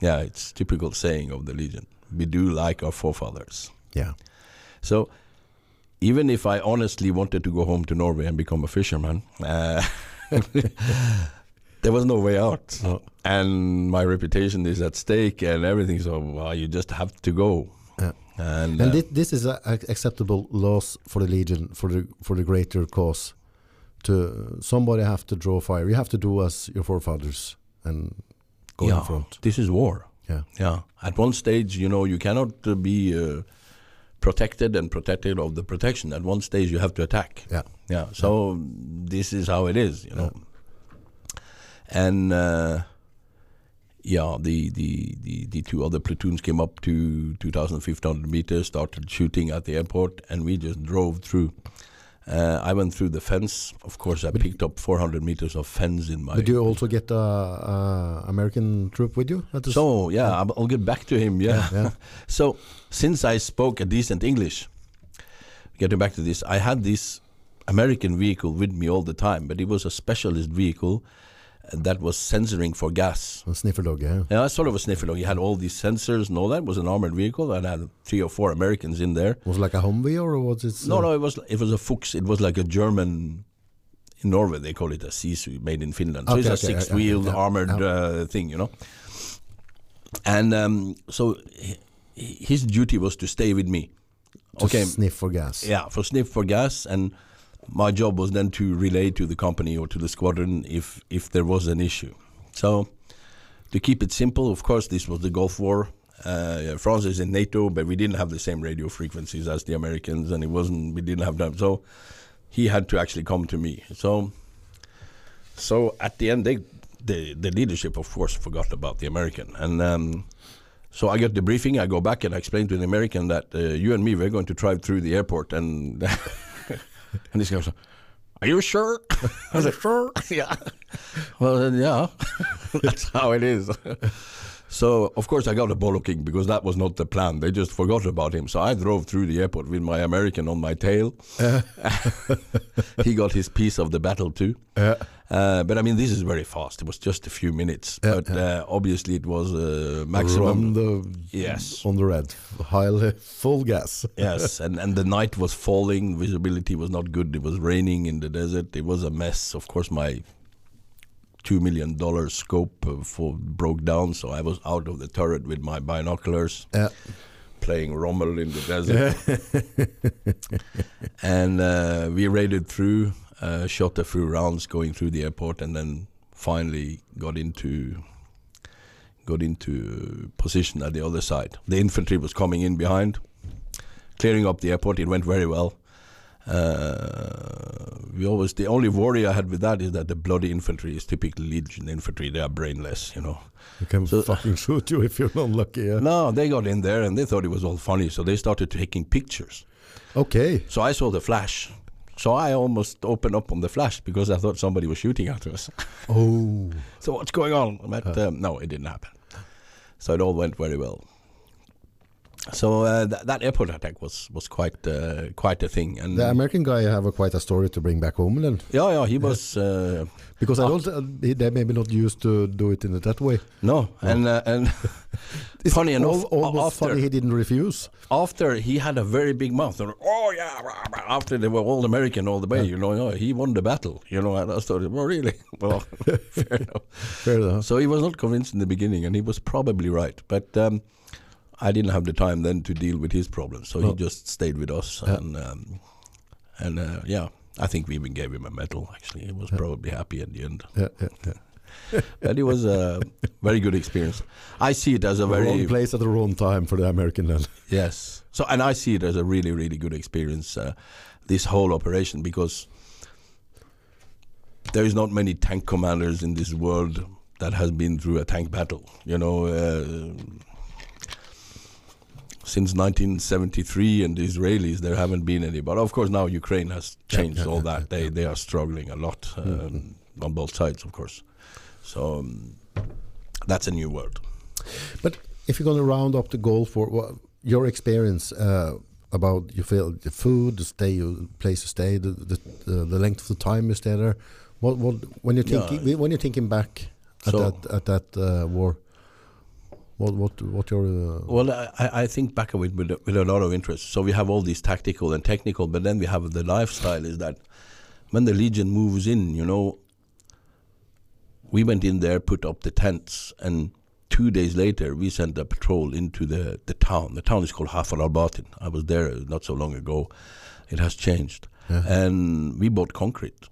Yeah, it's typical saying of the Legion. We do like our forefathers. Yeah. So even if I honestly wanted to go home to Norway and become a fisherman, uh, there was no way out. No. And my reputation is at stake and everything. So well, you just have to go. Yeah. And, And uh, this is a, a acceptable loss for the Legion for the for the greater cause. To somebody have to draw fire. You have to do as your forefathers and go yeah, in front. this is war. Yeah. Yeah. At one stage, you know, you cannot uh, be uh, protected and protected of the protection. At one stage, you have to attack. Yeah. Yeah. So this is how it is, you know. And uh, yeah, the, the, the, the two other platoons came up to 2,500 meters, started shooting at the airport, and we just drove through. Uh, I went through the fence. Of course, I But- picked up 400 meters of fence in my. Did you also get a, a American troop with you? At the s- So yeah, I'll- I'll get back to him. Yeah. yeah. So since I spoke a decent English, getting back to this, I had this American vehicle with me all the time, but it was a specialist vehicle that was censoring for gas. A sniffer dog. Yeah. Yeah, sort of a sniffer dog. He had all these sensors and all that. It was an armored vehicle and had three or four Americans in there. Was it like a Humvee or was it? No, uh, no, it was it was a Fuchs. It was like a German. In Norway, they call it a Sisu, made in Finland. So Okay, it's a okay, six-wheeled yeah, armored Uh, thing, you know. And um, so his duty was to stay with me. to okay, Sniff for gas. yeah, for sniff for gas, and my job was then to relay to the company or to the squadron if if there was an issue. So to keep it simple, of course, this was the Gulf War. Uh, France is in NATO, but we didn't have the same radio frequencies as the Americans, and it wasn't. We didn't have them, so he had to actually come to me. So, so at the end, they, the the leadership, of course, forgot about the American, and um, so I get the briefing. I go back and I explain to the American that uh, you and me we're going to drive through the airport, and and this guy goes, "Are you sure?" I was like, "Sure, yeah." Well, then, yeah, that's how it is. So of course I got a bollocking because that was not the plan. They just forgot about him. So I drove through the airport with my American on my tail. Uh. he got his piece of the battle too. Yeah. Uh, but I mean, this is very fast. It was just a few minutes. Yeah, but Uh, obviously, it was uh, maximum. Run the Yes. on the red, high full gas. yes, and, and the night was falling. Visibility was not good. It was raining in the desert. It was a mess. Of course, my two million dollar scope uh, for broke down, so I was out of the turret with my binoculars, Yeah. playing Rommel in the desert. and uh, we raided through, uh, shot a few rounds going through the airport, and then finally got into got into position at the other side. The infantry was coming in behind, clearing up the airport. It went very well. Uh, we always the only worry I had with that is that the bloody infantry is typically Legion infantry. They are brainless, you know. You can So- fucking shoot you if you're not lucky. Yeah. No, they got in there and they thought it was all funny, so they started taking pictures. Okay. So I saw the flash. So I almost opened up on the flash because I thought somebody was shooting at us. Oh. so what's going on? But um, no, it didn't happen. So it all went very well. So uh, th- that airport attack was was quite uh, quite a thing. And The American guy have a quite a story to bring back home then, yeah, yeah, he was uh, because I Ah. don't. Uh, they- maybe not used to do it in that way. no, and uh, and It's funny enough, al- almost after funny he didn't refuse. after he had a very big mouth. Oh yeah, rah, rah," after they were all American all the way, you know, he won the battle. You know, and I thought, well, really, well, fair enough. Fair enough. So he was not convinced in the beginning, and he was probably right. But um, I didn't have the time then to deal with his problems, so No. he just stayed with us. Yeah. And um, and uh, yeah, I think we even gave him a medal. Actually, he was probably happy at the end. Yeah, yeah, yeah. But it was a very good experience. I see it as a wrong very place at the wrong time for the American then. yes. So and I see it as a really really good experience. Uh, this whole operation because there is not many tank commanders in this world that has been through a tank battle. You know. Uh, since 1973 and the Israelis there haven't been any but of course now Ukraine has changed yeah, all yeah, that yeah, they yeah. they are struggling a lot um, Mm, on both sides of course so um, that's a new world But if you're going to round up the goal for what, your experience uh, about you feel the food, the stay, you place to stay, the the, the the length of the time you stay there. What what when you're Yeah. thinking when you're thinking back at So- that at that uh, war. What what what your uh, Well, I, I think back of it with, a- with a lot of interest. So we have all these tactical and technical, but then we have the lifestyle. Is that when the Legion moves in, you know, we went in there, put up the tents, and two days later we sent a patrol into the, the town. The town is called Hafar al Batin. I was there not so long ago. It has changed, yeah. and we bought concrete.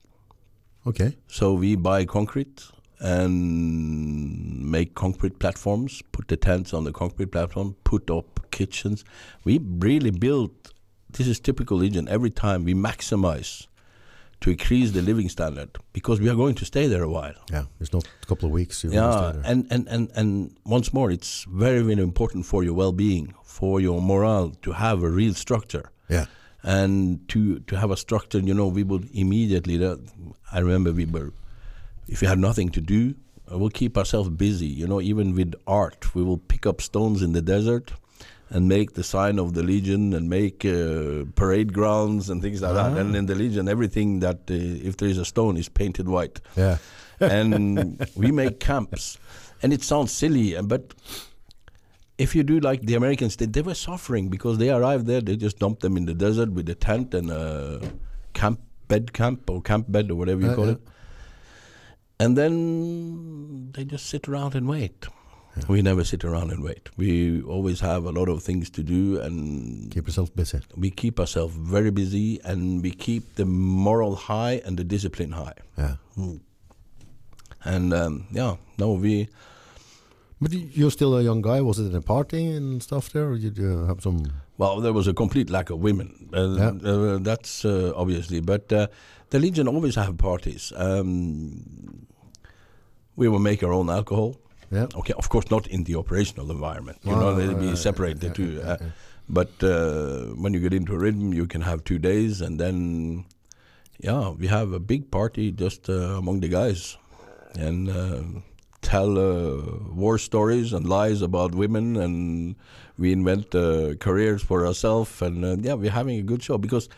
okay? So we buy concrete and make concrete platforms, put the tents on the concrete platform, put up kitchens. We really built, this is typical Legion, every time we maximize to increase the living standard because we are going to stay there a while. Yeah, it's not a couple of weeks. Yeah, stay there. and, and, and, and once more, it's very, very important for your well being, for your morale to have a real structure yeah, and to to have a structure you know we would immediately that i remember we were if we have nothing to do we'll keep ourselves busy. You know even with art we will pick up stones in the desert and make the sign of the legion and make uh, parade grounds and things like that. And in the legion everything that uh, if there is a stone is painted white. Yeah, and we make camps. And it sounds silly uh, but if you do like the Americans did, they were suffering because they arrived there, they just dumped them in the desert with a tent and a camp bed camp or camp bed or whatever you Uh, call yeah. it. And then they just sit around and wait. We never sit around and wait. We always have a lot of things to do and keep ourselves busy. we keep ourselves very busy and we keep the moral high and the discipline high. Yeah, And um, yeah, no, we but you're still a young guy. Was it in a party and stuff there, or did you have some? Well, there was a complete lack of women. Uh, Yeah. uh, that's uh, obviously, but uh, the Legion always have parties. Um, we will make our own alcohol. Yeah, Okay, of course, not in the operational environment. You know, they'll be yeah, separate yeah, yeah, uh, yeah. But uh, when you get into a rhythm, you can have two days, and then, yeah, we have a big party just uh, among the guys, and uh, tell uh, war stories and lies about women, and we invent uh, careers for ourselves, and uh, yeah, we're having a good show because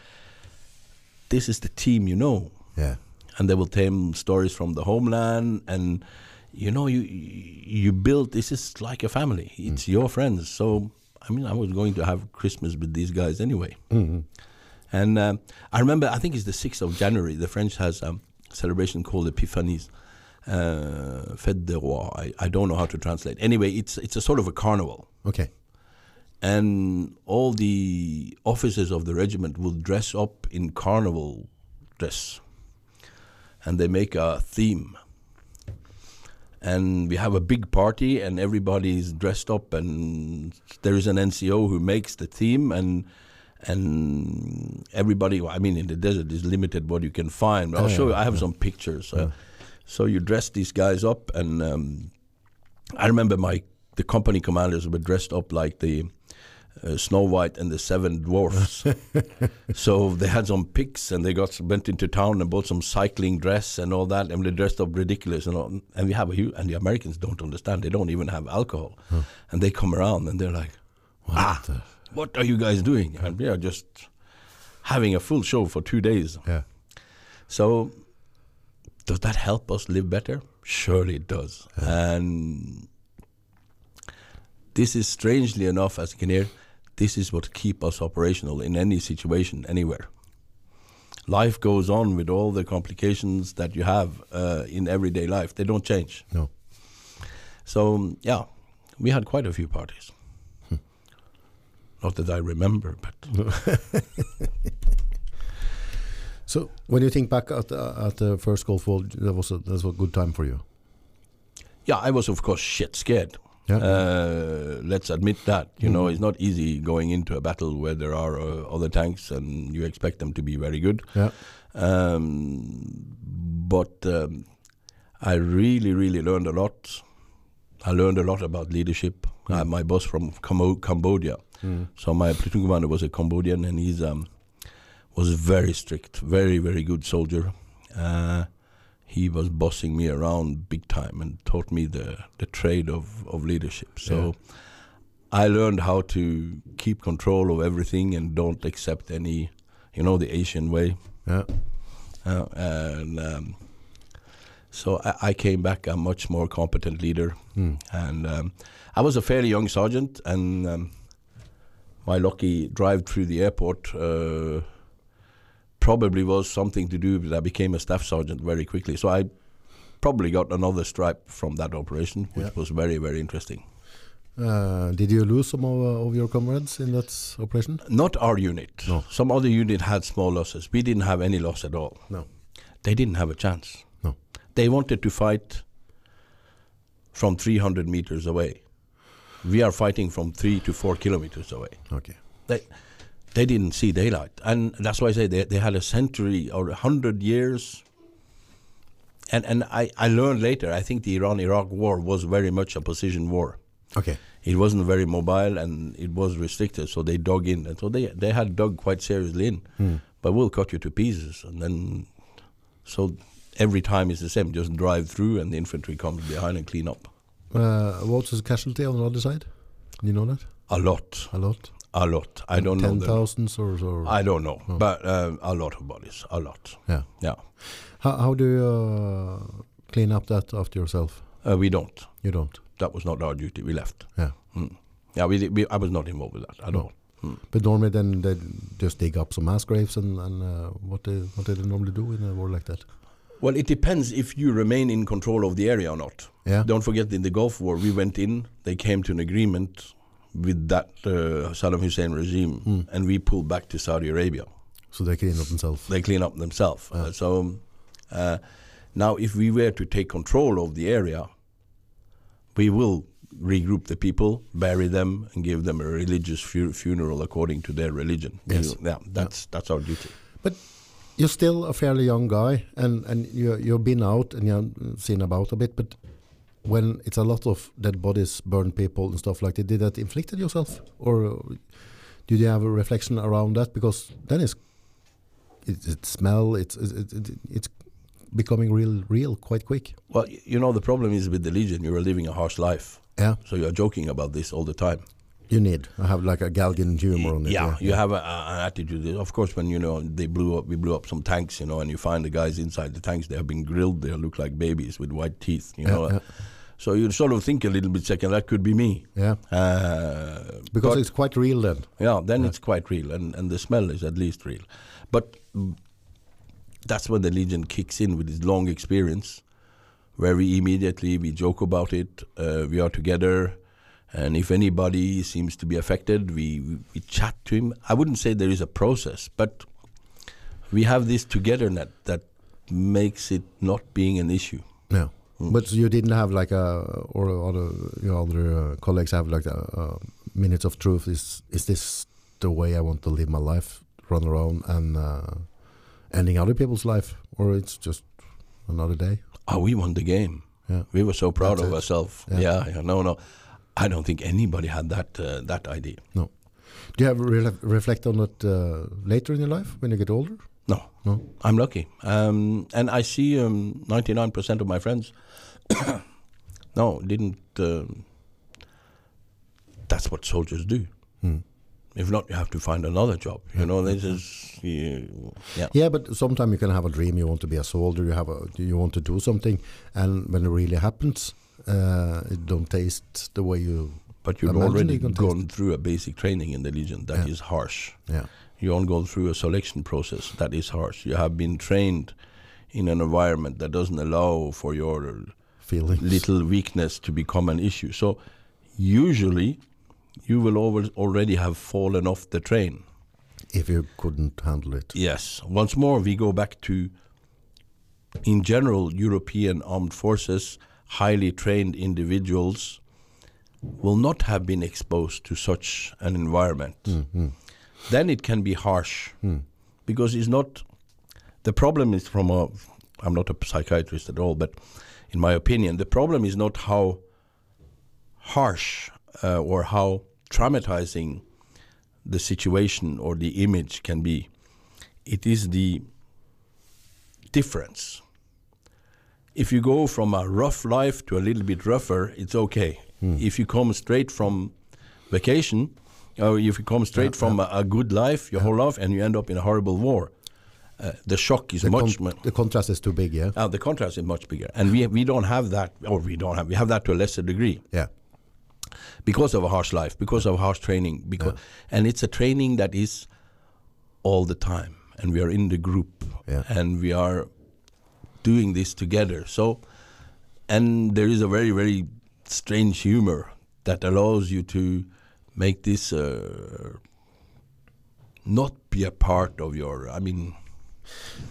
this is the team, you know yeah, and they will tell stories from the homeland and you know you you build this is like a family. It's your friends. So i mean i was going to have christmas with these guys anyway. Mhm. and um, i remember i think it's the 6th of january the french has a celebration called epiphanies uh, fête de roi I, I don't know how to translate. Anyway it's it's a sort of a carnival. Okay. and all the officers of the regiment will dress up in carnival dress and they make a theme. And we have a big party and everybody's dressed up and there is an NCO who makes the theme and and everybody I mean in the desert is limited what you can find. I'll Oh, show yeah, you I have yeah. some pictures. Uh, so you dress these guys up and um, I remember my the company commanders were dressed up like the uh, Snow White and the Seven Dwarfs. so they had some pics and they got went into town and bought some cycling dress and all that and they dressed up ridiculous and all. And we have a huge, and the Americans don't understand. They don't even have alcohol, and they come around and they're like, What Ah. the- what are you guys doing? And we are just having a full show for two days. yeah. So, does that help us live better? Surely it does. And this is strangely enough, as you can hear, this is what keep us operational in any situation, anywhere. Life goes on with all the complications that you have uh, in everyday life. They don't change. No. So yeah, we had quite a few parties. Not that I remember, but So when you think back at uh, at the first Gulf War, that was a that was a good time for you. yeah, I was of course shit scared. Yeah. Uh, let's admit that. You know, Mhm. it's not easy going into a battle where there are uh, other tanks and you expect them to be very good. yeah. Um, but um, I really, really learned a lot. I learned a lot about leadership. I had my boss from Cambo- Cambodia. Mm. So my platoon commander was a Cambodian, and he's um, was very strict, very very good soldier. He was bossing me around big time and taught me the the trade of of leadership. So Yeah. I learned how to keep control of everything and don't accept any, you know, the Asian way. Yeah. Uh, and um, so I, I came back a much more competent leader Mm. and um, I was a fairly young sergeant, and um, my lucky drive through the airport uh, probably was something to do with I became a staff sergeant very quickly. So I probably got another stripe from that operation, which Yeah. was very very interesting. Uh, did you lose some of, uh, of your comrades in that operation? Not our unit. No. Some other unit had small losses. We didn't have any loss at all. No. They didn't have a chance. No. They wanted to fight from 300 meters away. We are fighting from three to four kilometers away. Okay. They they didn't see daylight, and that's why I say they they had a century or a hundred years. And and I, I learned later. I think the Iran-Iraq war was very much a position war. Okay. It wasn't very mobile and it was restricted, so they dug in, and so they they had dug quite seriously in. Mm. But we'll cut you to pieces, and then so every time it's the same. Just drive through, and the infantry comes behind and clean up. Uh, what was the casualty on the other side? You know that? A lot, A lot? A lot. I don't know. Ten thousands or, or I don't know, Oh. but um, a lot of bodies, a lot. yeah. Yeah, How, how do you uh, clean up that after yourself? uh, we don't. You don't. That was not our duty. We left. Yeah. Mm. Yeah, we, we. I was not involved with that at No. all. Mm. But normally then they just dig up some mass graves and, and uh, what they what they normally do in a war like that? Well, it depends if you remain in control of the area or not. Yeah. Don't forget, in the Gulf War, we went in. They came to an agreement with that uh, Saddam Hussein regime, Mm. and we pulled back to Saudi Arabia. So they clean up themselves. They clean up themselves. Yeah. Uh, so uh, now, if we were to take control of the area, we will regroup the people, bury them, and give them a religious fu- funeral according to their religion. Yes. yeah, that's that's our duty. But you're still a fairly young guy, and and you you've been out and you've seen about a bit. But when it's a lot of dead bodies, burned people, and stuff like that, did that inflict it yourself, or do you have a reflection around that? Because then it's it, it smell, it's it, it, it's becoming real real quite quick. Well, you know, the problem is with the Legion, you are living a harsh life. Yeah, So you're joking about this all the time. You need. I have like a Galgan humor on it. yeah, you have a, a, an attitude. Of course, when you know they blew up, we blew up some tanks, you know, and you find the guys inside the tanks. They have been grilled. They look like babies with white teeth, you Yeah, know. yeah. So you sort of think a little bit second. That could be me. yeah. Uh, Because it's quite real then. yeah, then Yeah. it's quite real, and, and the smell is at least real. But that's when the Legion kicks in with his long experience, where we immediately we joke about it. Uh, we are together, and if anybody seems to be affected, we, we chat to him. I wouldn't say there is a process, but we have this togetherness that makes it not being an issue. Yeah. Mm. But you didn't have like a, or other your other uh, colleagues have like a, minutes of truth. Is is this the way I want to live my life? Run around and uh, ending other people's life, or it's just another day? Oh, we won the game. Yeah. We were so proud That's of it. ourselves. Yeah. Yeah. yeah, no, no. I don't think anybody had that uh, that idea. No. Do you have re- reflect on it uh, later in your life when you get older? No, No. I'm lucky, um, and I see um, 99% of my friends. no, didn't. Um, that's what soldiers do. Hmm. If not, you have to find another job. You know, this is yeah. Yeah, but sometimes you can have a dream. You want to be a soldier. You have a you want to do something, and when it really happens, uh, it don't taste the way you. But you've already you can taste gone through a basic training in the Legion that is Yeah. harsh. Yeah. You don't go through a selection process that is harsh. You have been trained in an environment that doesn't allow for your Feelings. little weakness to become an issue. So usually you will always already have fallen off the train. if you couldn't handle it. Yes. Once more, we go back to, in general, European armed forces, highly trained individuals will not have been exposed to such an environment. Then it can be harsh because it's not. The problem is from a. I'm not a psychiatrist at all, but in my opinion, the problem is not how harsh uh, or how traumatizing the situation or the image can be. It is the difference. If you go from a rough life to a little bit rougher, it's okay. If you come straight from vacation, or if you come straight from A, a good life your whole life and you end up in a horrible war, uh, the shock is The, much con- the contrast is too big. Yeah. Uh, the contrast is much bigger, and we we don't have that, or we don't have. We have that to a lesser degree Yeah. because of a harsh life, because of harsh training, because and it's a training that is all the time, and we are in the group, Yeah. and we are doing this together. So, and there is a very very strange humor that allows you to make this uh, not be a part of your. I mean,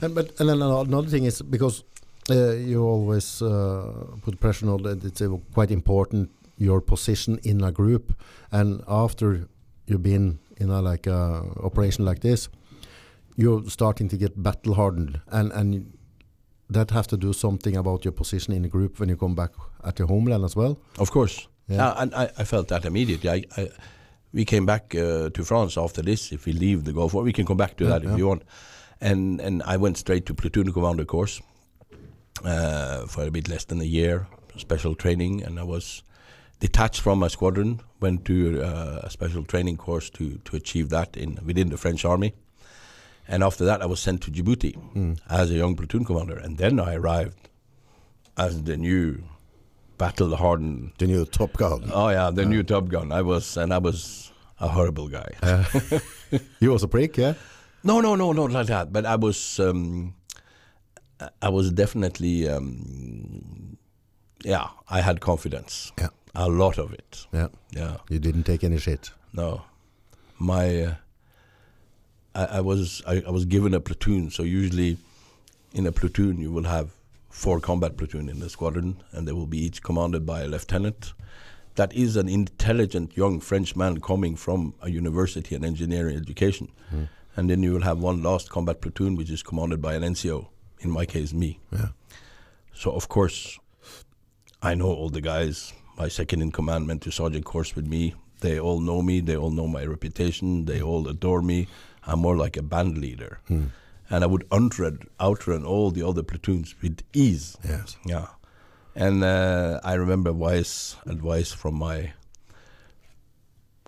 And, but and then another thing is because uh, you always uh, put pressure on that it's uh, quite important your position in a group, and after you've been in a like a operation like this, you're starting to get battle hardened, and and that has to do something about your position in the group when you come back at your homeland as well. Of course. Yeah. And I, I felt that immediately. I, I, we came back uh, to France after this. If we leave the Gulf War, we can come back to Yeah, that if you want. And and I went straight to platoon commander course uh, for a bit less than a year, special training, and I was detached from my squadron. Went to uh, a special training course to to achieve that in within the French army. And after that, I was sent to Djibouti as a young platoon commander, and then I arrived as the new battle-hardened The new Top Gun. Oh yeah, the new Top Gun. I was, and I was a horrible guy. you was a prick, yeah. no, no, no, not like that. But I was, um, I was definitely, um, yeah. I had confidence, Yeah. a lot of it. Yeah. Yeah, You didn't take any shit. no, my, uh, I, I was, I, I was given a platoon. So usually, in a platoon, you will have four combat platoon in the squadron, and they will be each commanded by a lieutenant. That is an intelligent young Frenchman coming from a university and engineering education. Hmm. And then you will have one last combat platoon, which is commanded by an NCO, in my case, me. Yeah. So, of course, I know all the guys. My second in command went to sergeant course with me. They all know me. They all know my reputation. They all adore me. I'm more like a band leader. And I would outrun, outrun all the other platoons with ease. Yes. Yeah. And uh, I remember wise advice from my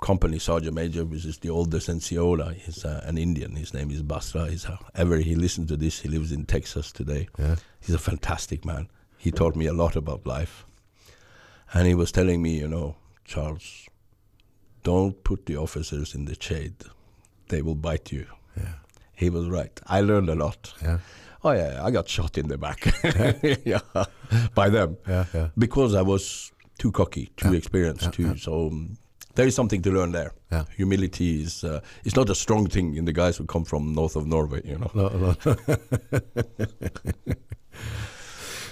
company sergeant major, which is the oldest like, He's uh, an Indian. His name is Basra. He's uh, ever he listens to this. He lives in Texas today. Yeah. He's a fantastic man. He taught me a lot about life. And he was telling me, you know, Charles, don't put the officers in the shade. They will bite you. Yeah. He was right. I learned a lot. Yeah. Oh yeah, I got shot in the back. yeah, by them Yeah. Yeah. because I was too cocky, too Yeah. experienced, Yeah, too. yeah. So um, there is something to learn there. Yeah. Humility is uh, it's not a strong thing in the guys who come from north of Norway. You know. No, no.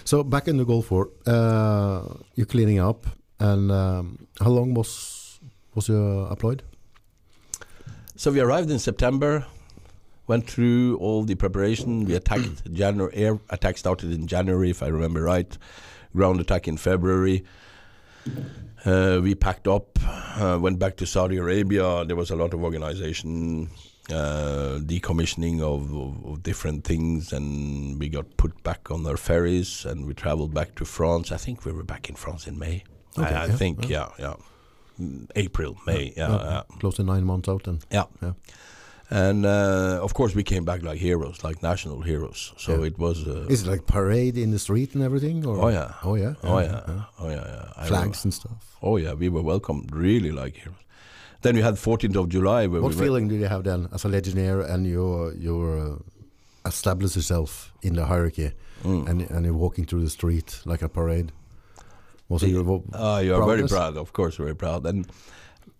so back in the Gulf War, uh, you're cleaning up, and um, how long was was you employed? So we arrived in September, went through all the preparation. We attacked January. Air attack started in January, if I remember right. Ground attack in February. Uh, we packed up, uh, went back to Saudi Arabia. There was a lot of organization, uh, decommissioning of, of, of different things, and we got put back on our ferries, and we traveled back to France. I think we were back in France in May. Okay, I, I yeah, think, yeah, yeah. mm, April, May. Yeah, Okay. yeah. Close to nine months out then. Yeah. Yeah. And uh, of course, we came back like heroes, like national heroes. So Yeah. it was. Uh, Is it like parade in the street and everything? Or? oh yeah. Oh yeah. Oh yeah. Oh yeah. yeah. Flags and stuff. Oh yeah. We were welcomed really like heroes. Then we had 14th of July. Where What we feeling did you have then as a legionnaire and you you uh, established yourself in the hierarchy Mm. and and you're walking through the street like a parade? Was Uh, you are very proud, of course, very proud. And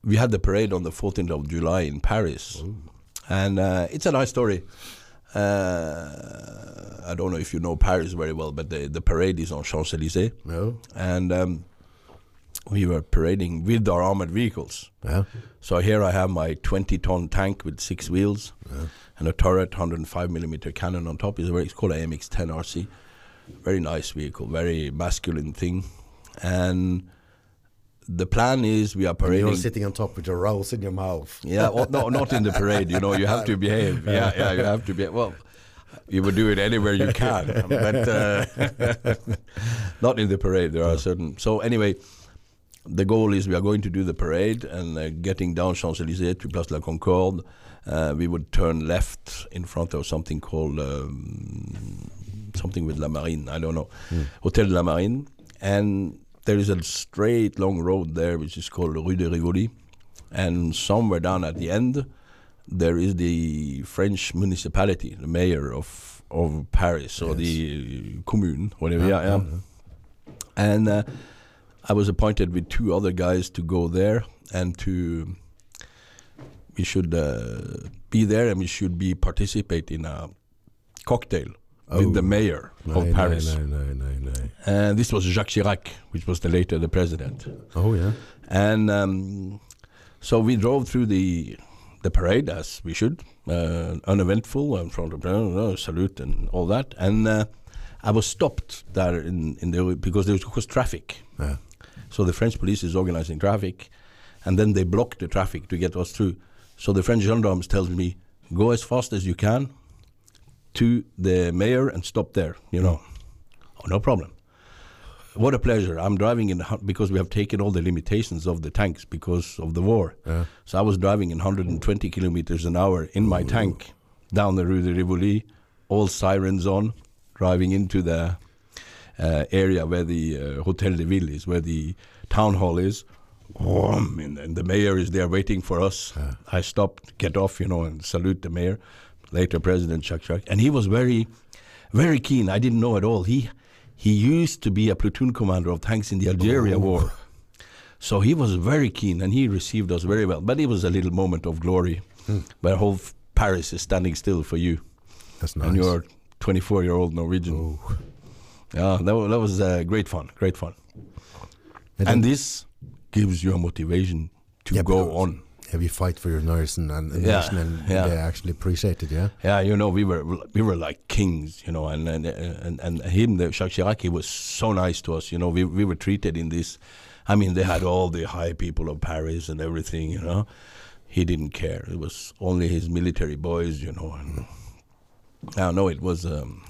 we had the parade on the 14th of July in Paris, and uh, it's a nice story. Uh, I don't know if you know Paris very well, but the, the parade is on Champs Elysees, No. and um, we were parading with our armored vehicles. Yeah. So here I have my 20-ton tank with six wheels Yeah. and a turret, 105 millimeter cannon on top. It's, very, it's called a MX-10 RC. Very nice vehicle, very masculine thing. And the plan is we are parading. You're sitting on top with your rose in your mouth. Yeah, well, no, not in the parade. You know, you have to behave. Yeah, yeah, you have to be. Well, you would do it anywhere you can, but uh, not in the parade. There are certain. So anyway, the goal is we are going to do the parade and uh, getting down Champs Elysees to Place de la Concorde. Uh, we would turn left in front of something called um, something with La Marine. I don't know, Hotel de la Marine, and there is a straight long road there which is called Rue de Rivoli, and somewhere down at the end there is the French municipality, the mayor of of Paris or Yes. the commune, whatever. Yeah, yeah. And uh, I was appointed with two other guys to go there and to we should uh, be there and we should be participate in a cocktail Oh. with the mayor No, of no, Paris. No, no, no, no. And this was Jacques Chirac, which was the later the president. Oh yeah. And um, so we drove through the the parade as we should, uh, uneventful, in front of uh, salute and all that. And uh, I was stopped there in, in the because there was, traffic. Yeah. So the French police is organizing traffic, and then they block the traffic to get us through. So the French gendarmes tells me, go as fast as you can to the mayor and stop there. You know, oh, no problem. What a pleasure! I'm driving in because we have taken all the limitations of the tanks because of the war. Yeah. So I was driving in 120 kilometers an hour in my tank down the Rue de Rivoli, all sirens on, driving into the uh, area where the uh, Hotel de Ville is, where the town hall is. And, and the mayor is there waiting for us. I stopped, get off, you know, and salute the mayor. Later, President Chirac, and he was very, very keen. I didn't know at all. He he used to be a platoon commander of tanks in the Algeria War. So he was very keen and he received us very well. But it was a little moment of glory where whole Paris is standing still for you That's nice. and you're 24 year old Norwegian. Oh. Yeah, that, that was uh, great fun, great fun. And this gives you a motivation to Yeah, go on. Have you fight for your nation and, and Yeah, nation and yeah. they actually appreciate it, yeah? Yeah, you know, we were we were like kings, you know, and and and, and him, the Chirac, was so nice to us. You know, we we were treated in this. I mean, they had all the high people of Paris and everything. You know, he didn't care. It was only his military boys, you know. And I know it was. Um,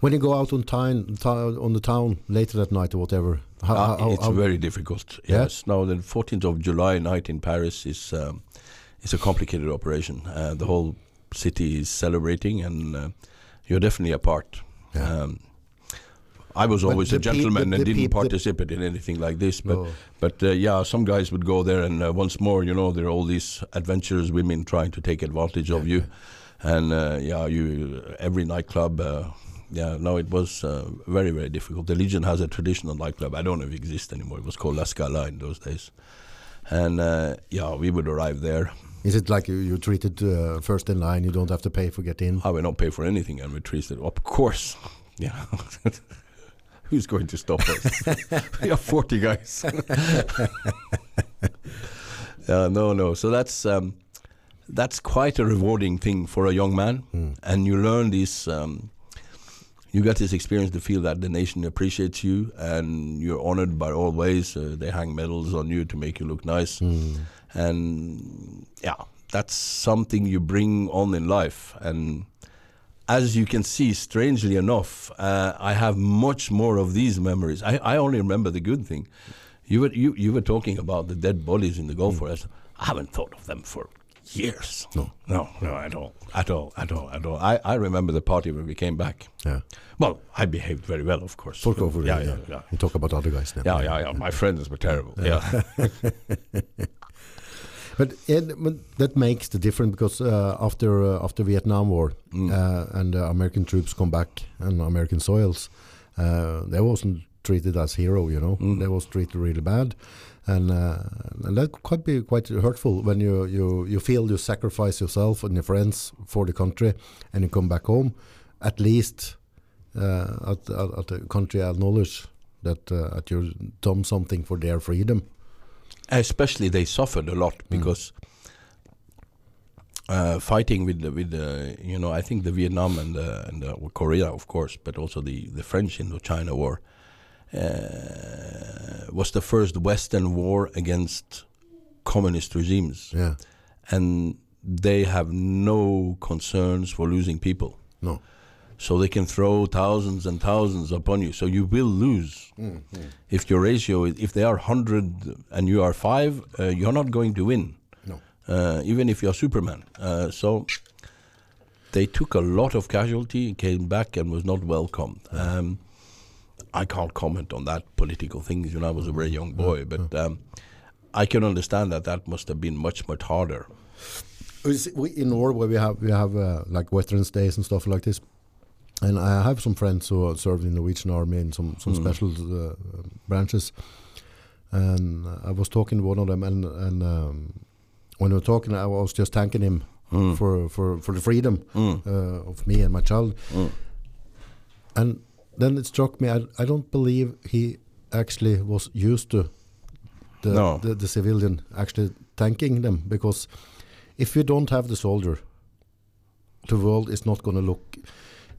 When you go out on town, to- on the town later that night or whatever, how, uh, how, it's how- very difficult. Yeah? Yes. Now the 14th of July night in Paris is um, is a complicated operation. Uh, the whole city is celebrating, and uh, you're definitely a part. Yeah. Um, I was always a gentleman the- and the didn't participate in anything like this. But No. but uh, yeah, some guys would go there, and uh, once more, you know, there are all these adventurous women trying to take advantage of you, and uh, yeah, you every nightclub. Yeah, no, it was uh, very very difficult. The Legion has a traditional nightclub. I don't know if it exists anymore. It was called La Scala in those days, and uh, yeah, we would arrive there. Is it like you, you're treated uh, first in line, you don't have to pay for get in? I will not pay for anything, and we treated. Of course, yeah. Who's going to stop us? we are forty guys. uh, no, no. So that's um, that's quite a rewarding thing for a young man, and you learn this. Um, you get this experience to feel that the nation appreciates you, and you're honored by all ways. Uh, they hang medals on you to make you look nice, and yeah, that's something you bring on in life, and as you can see, strangely enough, uh, I have much more of these memories. I, I only remember the good thing. You were you, you were talking about the dead bodies in the Gulf Mm. War. I haven't thought of them for years. No. no, no, at all, at all, at all, at all. I, I remember the party when we came back. Yeah. Well, I behaved very well, of course. Talk over yeah, it, yeah, yeah. You talk about other guys now. Yeah, yeah, yeah. My friends were terrible. Yeah. But, it, but that makes the difference because uh, after uh, after Vietnam War Mm. uh, and uh, American troops come back on American soils, uh, they wasn't treated as hero. You know, Mm. they was treated really bad, and uh, and that could be quite hurtful when you you you feel you sacrifice yourself and your friends for the country, and you come back home. At least, uh, at, at, at the country acknowledge that uh, that you've done something for their freedom. Especially they suffered a Mm. lot because uh, fighting with the, with the you know I think the Vietnam and the, and the Korea of course, but also the the French Indochina War was the first Western war against communist regimes, Yeah. and they have no concerns for losing people. No. so they can throw thousands and thousands upon you. So you will lose if your ratio is if they are hundred and you are five, uh, you're not going to win, No. uh, even if you're Superman. Uh, so they took a lot of casualty, came back, and was not welcomed. Um, I can't comment on that political things. You know, I was a very young boy, but um, I can understand that that must have been much much harder. We see- we- in Norway we have we have uh, like Veterans Days and stuff like this, and I have some friends who served in the Norwegian Army in some some Mm. special uh, branches, and I was talking to one of them, and and um, when we were talking, I was just thanking him Mm. for for for the freedom Mm. uh, of me and my child, Mm. and then it struck me. I I don't believe he actually was used to the No. the, the civilian actually thanking them because if you don't have the soldier, the world is not going to look.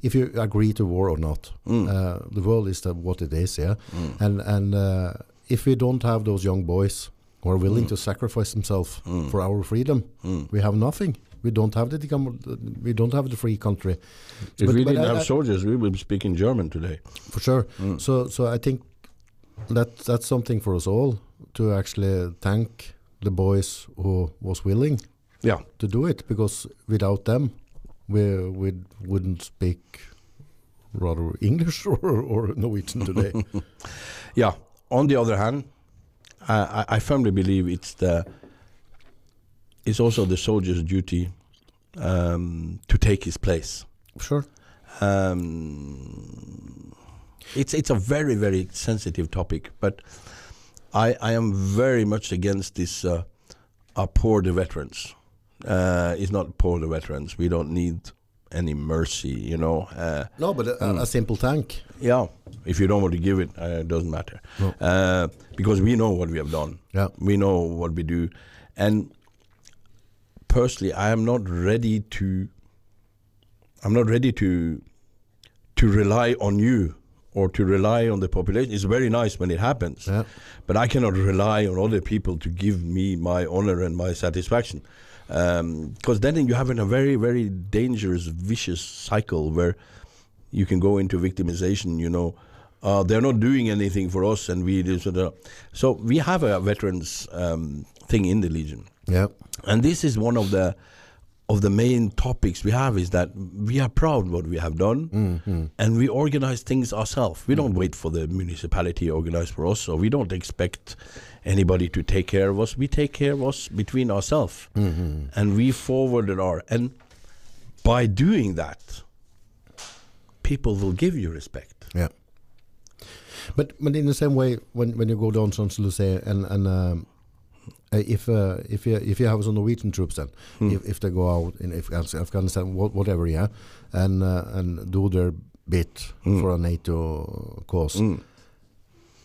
If you agree to war or not, Mm. uh, the world is the, what it is. Yeah, Mm. and and uh, if we don't have those young boys who are willing Mm. to sacrifice themselves Mm. for our freedom, Mm. we have nothing. We don't have the decom- we don't have the free country. If But- we didn't I- have soldiers, we would be speaking German today. for sure. Mm. So so I think that that's something for us all to actually thank the boys who was willing Yeah. to do it because without them we we wouldn't speak rather English or, or Norwegian today. Yeah. On the other hand, I, I- I firmly believe it's the it's also the soldier's duty um, to take his place. sure. Um, it's it's a very very sensitive topic, but I I am very much against this. Uh, poor the veterans. Uh, it's not poor the veterans. We don't need any mercy, you know. Uh, No, but a, Mm. a simple thank. yeah, if you don't want to give it, uh, it doesn't matter. No. Uh, because we know what we have done. Yeah. We know what we do. And personally, I am not ready to. I'm not ready to to rely on you or to rely on the population. It's very nice when it happens, Yeah. but I cannot rely on other people to give me my honor and my satisfaction. Because then you have in a very, very dangerous, vicious cycle where you can go into victimization. You know, uh, they're not doing anything for us, and we do sort of. So we have a veterans um, thing in the Legion, Yeah. and this is one of the of the main topics we have is that we are proud what we have done, Mm-hmm. and we organize things ourselves. We don't wait for the municipality to organize for us, or we don't expect anybody to take care of us. We take care of us between ourselves, Mm-hmm. and we forwarded our and by doing that, people will give you respect. Yeah. But but in the same way, when when you go down Champs Elysees and and um, if uh, if you if you have some Norwegian troops then Hmm. if, if they go out in Af- Afghanistan whatever yeah and uh, and do their bit Mm. for a NATO cause Mm.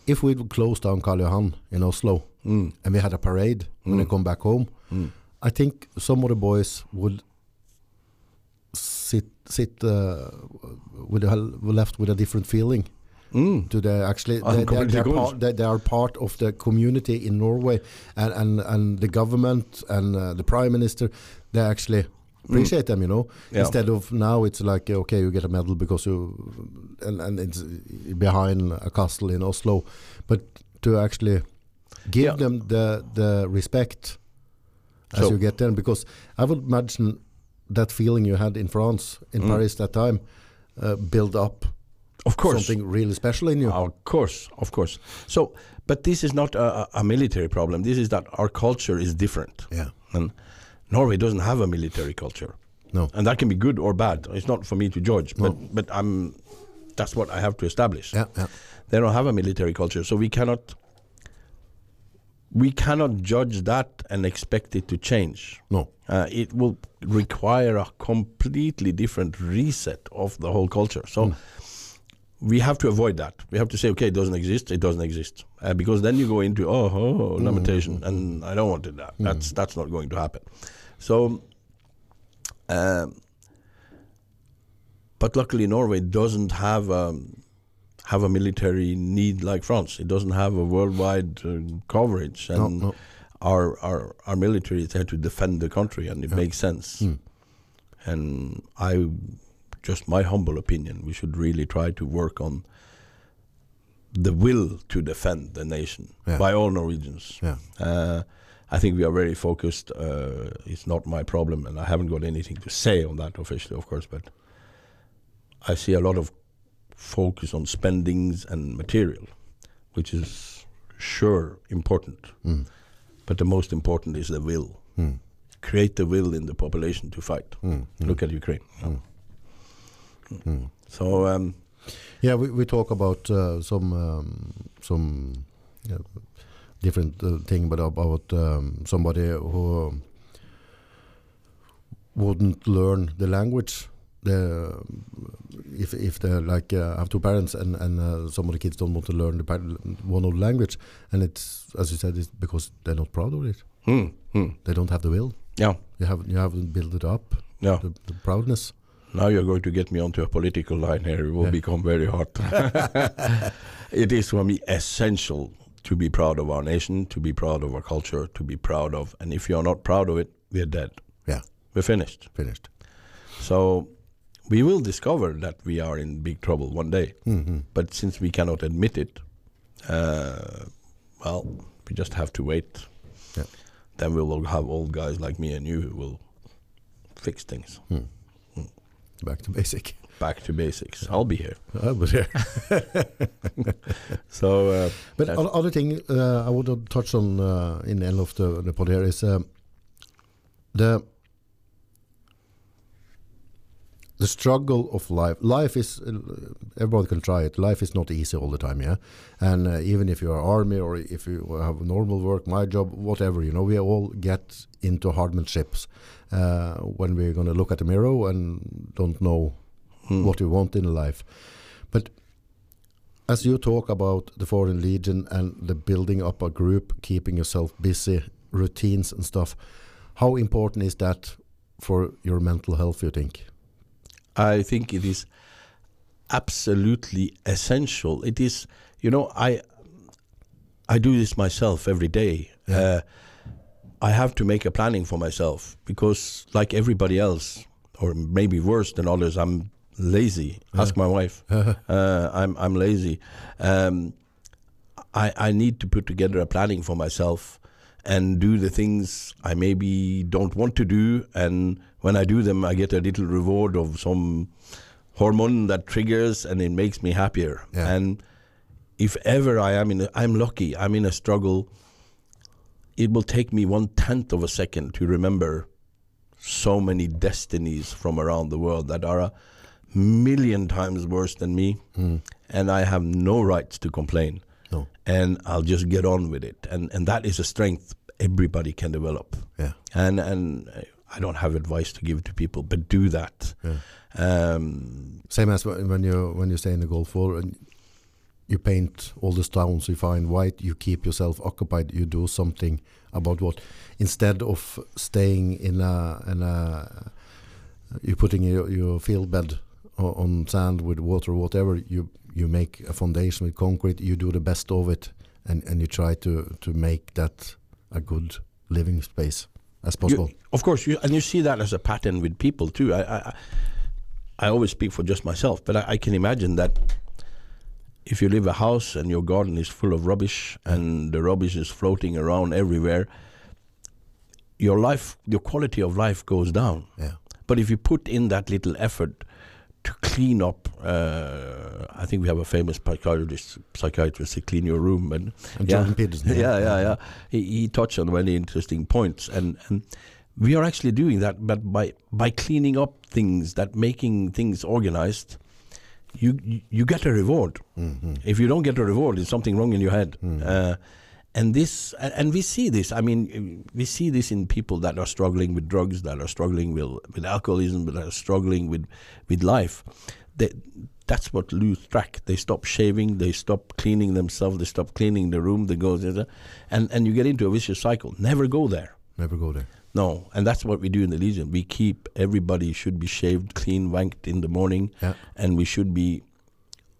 if we would close down Karl Johan in Oslo Mm. and we had a parade when they Mm. come back home Mm. I think some of the boys would sit sit uh, with a, left with a different feeling Mm. to the actually they, they, they're part, they, they are part of the community in Norway and and, and the government and uh, the prime minister they actually appreciate them you know Mm. Yeah. instead of now it's like okay you get a medal because you and, and it's behind a castle in Oslo but to actually give Yeah. them the the respect as So- you get there because I would imagine that feeling you had in France in Mm. Paris that time uh, build up Of course, something really special in you Of course, of course. So, but this is not a, a military problem. This is that our culture is different, yeah and Norway doesn't have a military culture, no and that can be good or bad. It's not for me to judge, but but I'm that's what I have to establish. yeah yeah They don't have a military culture, so we cannot we cannot judge that and expect it to change. no Uh, it will require a completely different reset of the whole culture. So we have to avoid that. We have to say, okay, it doesn't exist. It doesn't exist, uh, because then you go into oh, oh limitation, and I don't want it. That that's that's not going to happen. So, um, but luckily Norway doesn't have um, have a military need like France. It doesn't have a worldwide uh, coverage, no and no our our our military is there to defend the country, and it Yeah. makes sense. Mm. And I, just my humble opinion, we should really try to work on the will to defend the nation Yeah. by all Norwegians. yeah Uh, I think we are very focused. Uh, it's not my problem, and I haven't got anything to say on that officially, of course. But I see a lot of focus on spendings and material, which is sure important. mm. But the most important is the will. Mm. Create the will in the population to fight. Mm. Mm. Look at Ukraine. Mm. Mm. So um, Yeah, we, we talk about uh, some um, some yeah, different uh, thing, but about um, somebody who wouldn't learn the language. The if if they like uh, have two parents and and uh, some of the kids don't want to learn the one of the language, and it's as you said, it's because they're not proud of it. hmm, hmm. They don't have the will. yeah, You have you haven't built it up. yeah. The, the proudness. Now you're going to get me onto a political line here. It will Yeah. become very hot. it is for me essential to be proud of our nation, to be proud of our culture, to be proud of. And if you're not proud of it, we're dead. Yeah. We're finished. Finished. So we will discover that we are in big trouble one day. hmm But since we cannot admit it, uh, well, we just have to wait. Yeah. Then we will have old guys like me and you who will fix things. Back to basic. Back to basics. I'll be here. I was here. So, uh, But other, thing uh, I want to touch on uh, in the end of the, the pod here is um, the the struggle of life. Life is uh, everybody can try it. Life is not easy all the time, yeah. And uh, even if you are army or if you have normal work, my job, whatever, you know, we all get into hardships uh, when we're going to look at the mirror and don't know hmm. what we want in life. But as you talk about the Foreign Legion and the building up a group, keeping yourself busy, routines and stuff, how important is that for your mental health, you think? I think it is absolutely essential. It is, you know, I I do this myself every day. Yeah. Uh, I have to make a planning for myself because, like everybody else, or maybe worse than others, I'm lazy. Ask my wife. uh, I'm I'm lazy. Um, I I need to put together a planning for myself and do the things I maybe don't want to do, and when I do them, I get a little reward of some hormone that triggers, and it makes me happier. Yeah. And if ever I am in, a, I'm lucky. I'm in a struggle. It will take me one tenth of a second to remember so many destinies from around the world that are a million times worse than me, Mm. and I have no rights to complain. No. And I'll just get on with it, and and that is a strength everybody can develop. Yeah. And and I don't have advice to give to people, but do that. Yeah. Um, Same as when you when you stay in the Gulf War and you paint all the stones you find white, you keep yourself occupied, you do something about what instead of staying in a in a you're putting your, your field bed on sand with water or whatever, you you make a foundation with concrete, you do the best of it and, and you try to, to make that a good living space as you- possible. of course, you, and you see that as a pattern with people too. I I, I always speak for just myself, but I, I can imagine that if you leave a house and your garden is full of rubbish and the rubbish is floating around everywhere, your life, your quality of life goes down. Yeah. But if you put in that little effort to clean up, uh, I think we have a famous psychiatrist, psychiatrist to clean your room, and And yeah. Jordan Peterson. yeah, yeah, yeah. He, he touched on very interesting points, and, and we are actually doing that. But by by cleaning up things, that making things organized, you you, get a reward. Mhm. If you don't get a reward, there's something wrong in your head. Uh, and this, and we see this. I mean, we see this in people that are struggling with drugs, that are struggling with with alcoholism, that are struggling with with life. They, that's what lose track. They stop shaving, they stop cleaning themselves, they stop cleaning the room. They go, and and you get into a vicious cycle. Never go there. Never go there. No, and that's what we do in the Legion. We keep everybody should be shaved, clean, wanked in the morning, Yeah. and we should be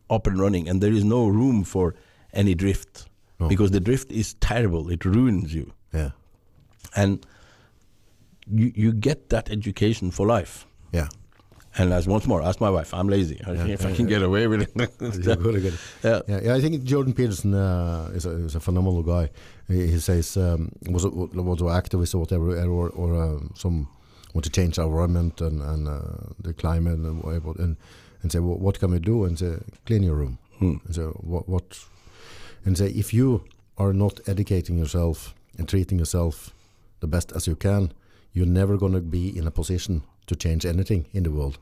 up and running. And there is no room for any drift No. because the drift is terrible. It ruins you, Yeah. and you you get that education for life. Yeah. And as once more, ask my wife. I'm lazy. Yeah, if I can yeah. get away with it, You're good, good. yeah. Yeah, yeah, I think Jordan Peterson uh, is, a, is a phenomenal guy. He, says um, was a, was an activist or whatever, or, or uh, some want to change our environment and, and uh, the climate and whatever, and and say well, what can we do? And say clean your room. Hmm. And say what what, and say if you are not educating yourself and treating yourself the best as you can, you're never going to be in a position to change anything in the world.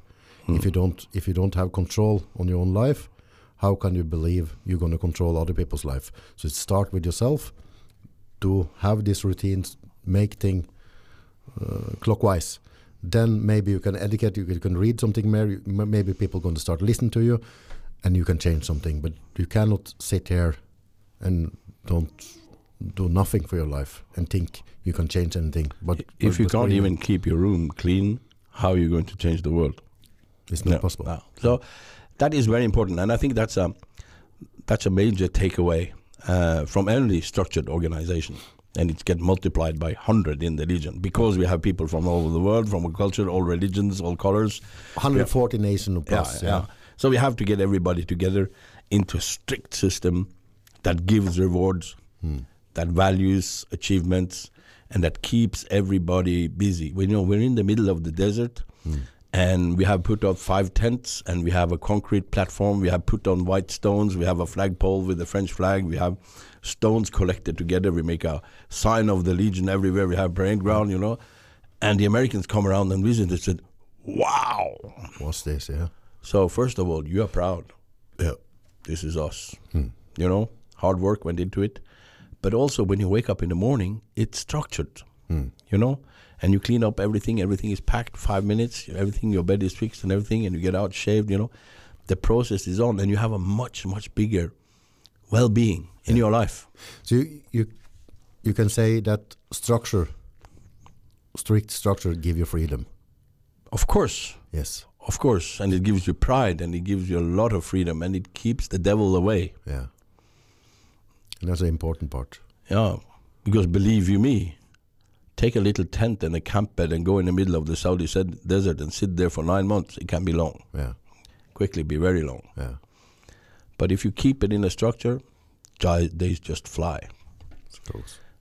If you don't if you don't have control on your own life, how can you believe you're going to control other people's life? So start with yourself. To have these routines, make things uh, clockwise. Then maybe you can educate. You can- read something more. Maybe people going to start listening to you, and you can change something. But you cannot sit here and don't do nothing for your life and think you can change anything. But If you can't even keep your room clean, how are you going to change the world? it's not No, possible. no. So that is very important, and I think that's a that's a major takeaway uh, from any structured organization, and it gets multiplied by hundred in the Legion because we have people from all over the world, from all culture, all religions, all colors. 140 nations plus. yeah, yeah. So we have to get everybody together into a strict system that gives rewards, Hmm. that values achievements, and that keeps everybody busy. We know we're in the middle of the desert, Hmm. And we have put up five tents, and we have a concrete platform. We have put on white stones. We have a flagpole with the French flag. We have stones collected together. We make a sign of the Legion everywhere. We have parade ground, you know. And the Americans come around and visit and said, "Wow." What's this? Yeah. So first of all, you are proud. Yeah. This is us. Hmm. You know, hard work went into it. But also when you wake up in the morning, it's structured. Hmm. You know, and you clean up everything. Everything is packed. Five minutes. Everything. Your bed is fixed and everything, and you get out shaved. You know, the process is on, and you have a much much bigger well-being in your life. So you, you you can say that structure, strict structure, give you freedom. Of course, Yes. of course, and it gives you pride, and it gives you a lot of freedom, and it keeps the devil away. Yeah. And that's an important part. Yeah, because believe you me, take a little tent and a camp bed and go in the middle of the Saudi desert and sit there for nine months. It can be long, Yeah. quickly be very long. Yeah. But if you keep it in a structure, days just fly,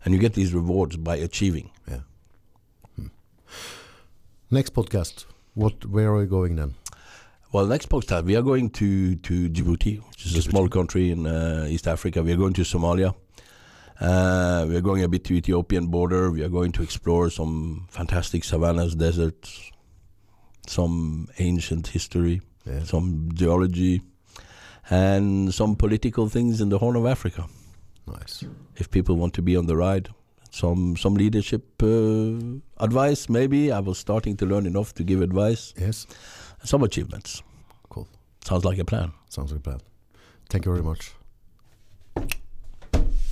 and you get these rewards by achieving. Yeah. Hmm. Next podcast. What? Where are we going then? Well, next podcast we are going to to Djibouti, which is a small country in uh, East Africa. We are going to Somalia. Uh, we are going a bit to Ethiopian border. We are going to explore some fantastic savannas, deserts, some ancient history. Yeah. some geology, and some political things in the Horn of Africa. Nice. If people want to be on the ride, some some leadership uh, advice, maybe. I was starting to learn enough to give advice. Yes. Some achievements. Cool. Sounds like a plan. Sounds like a plan. Thank you very much.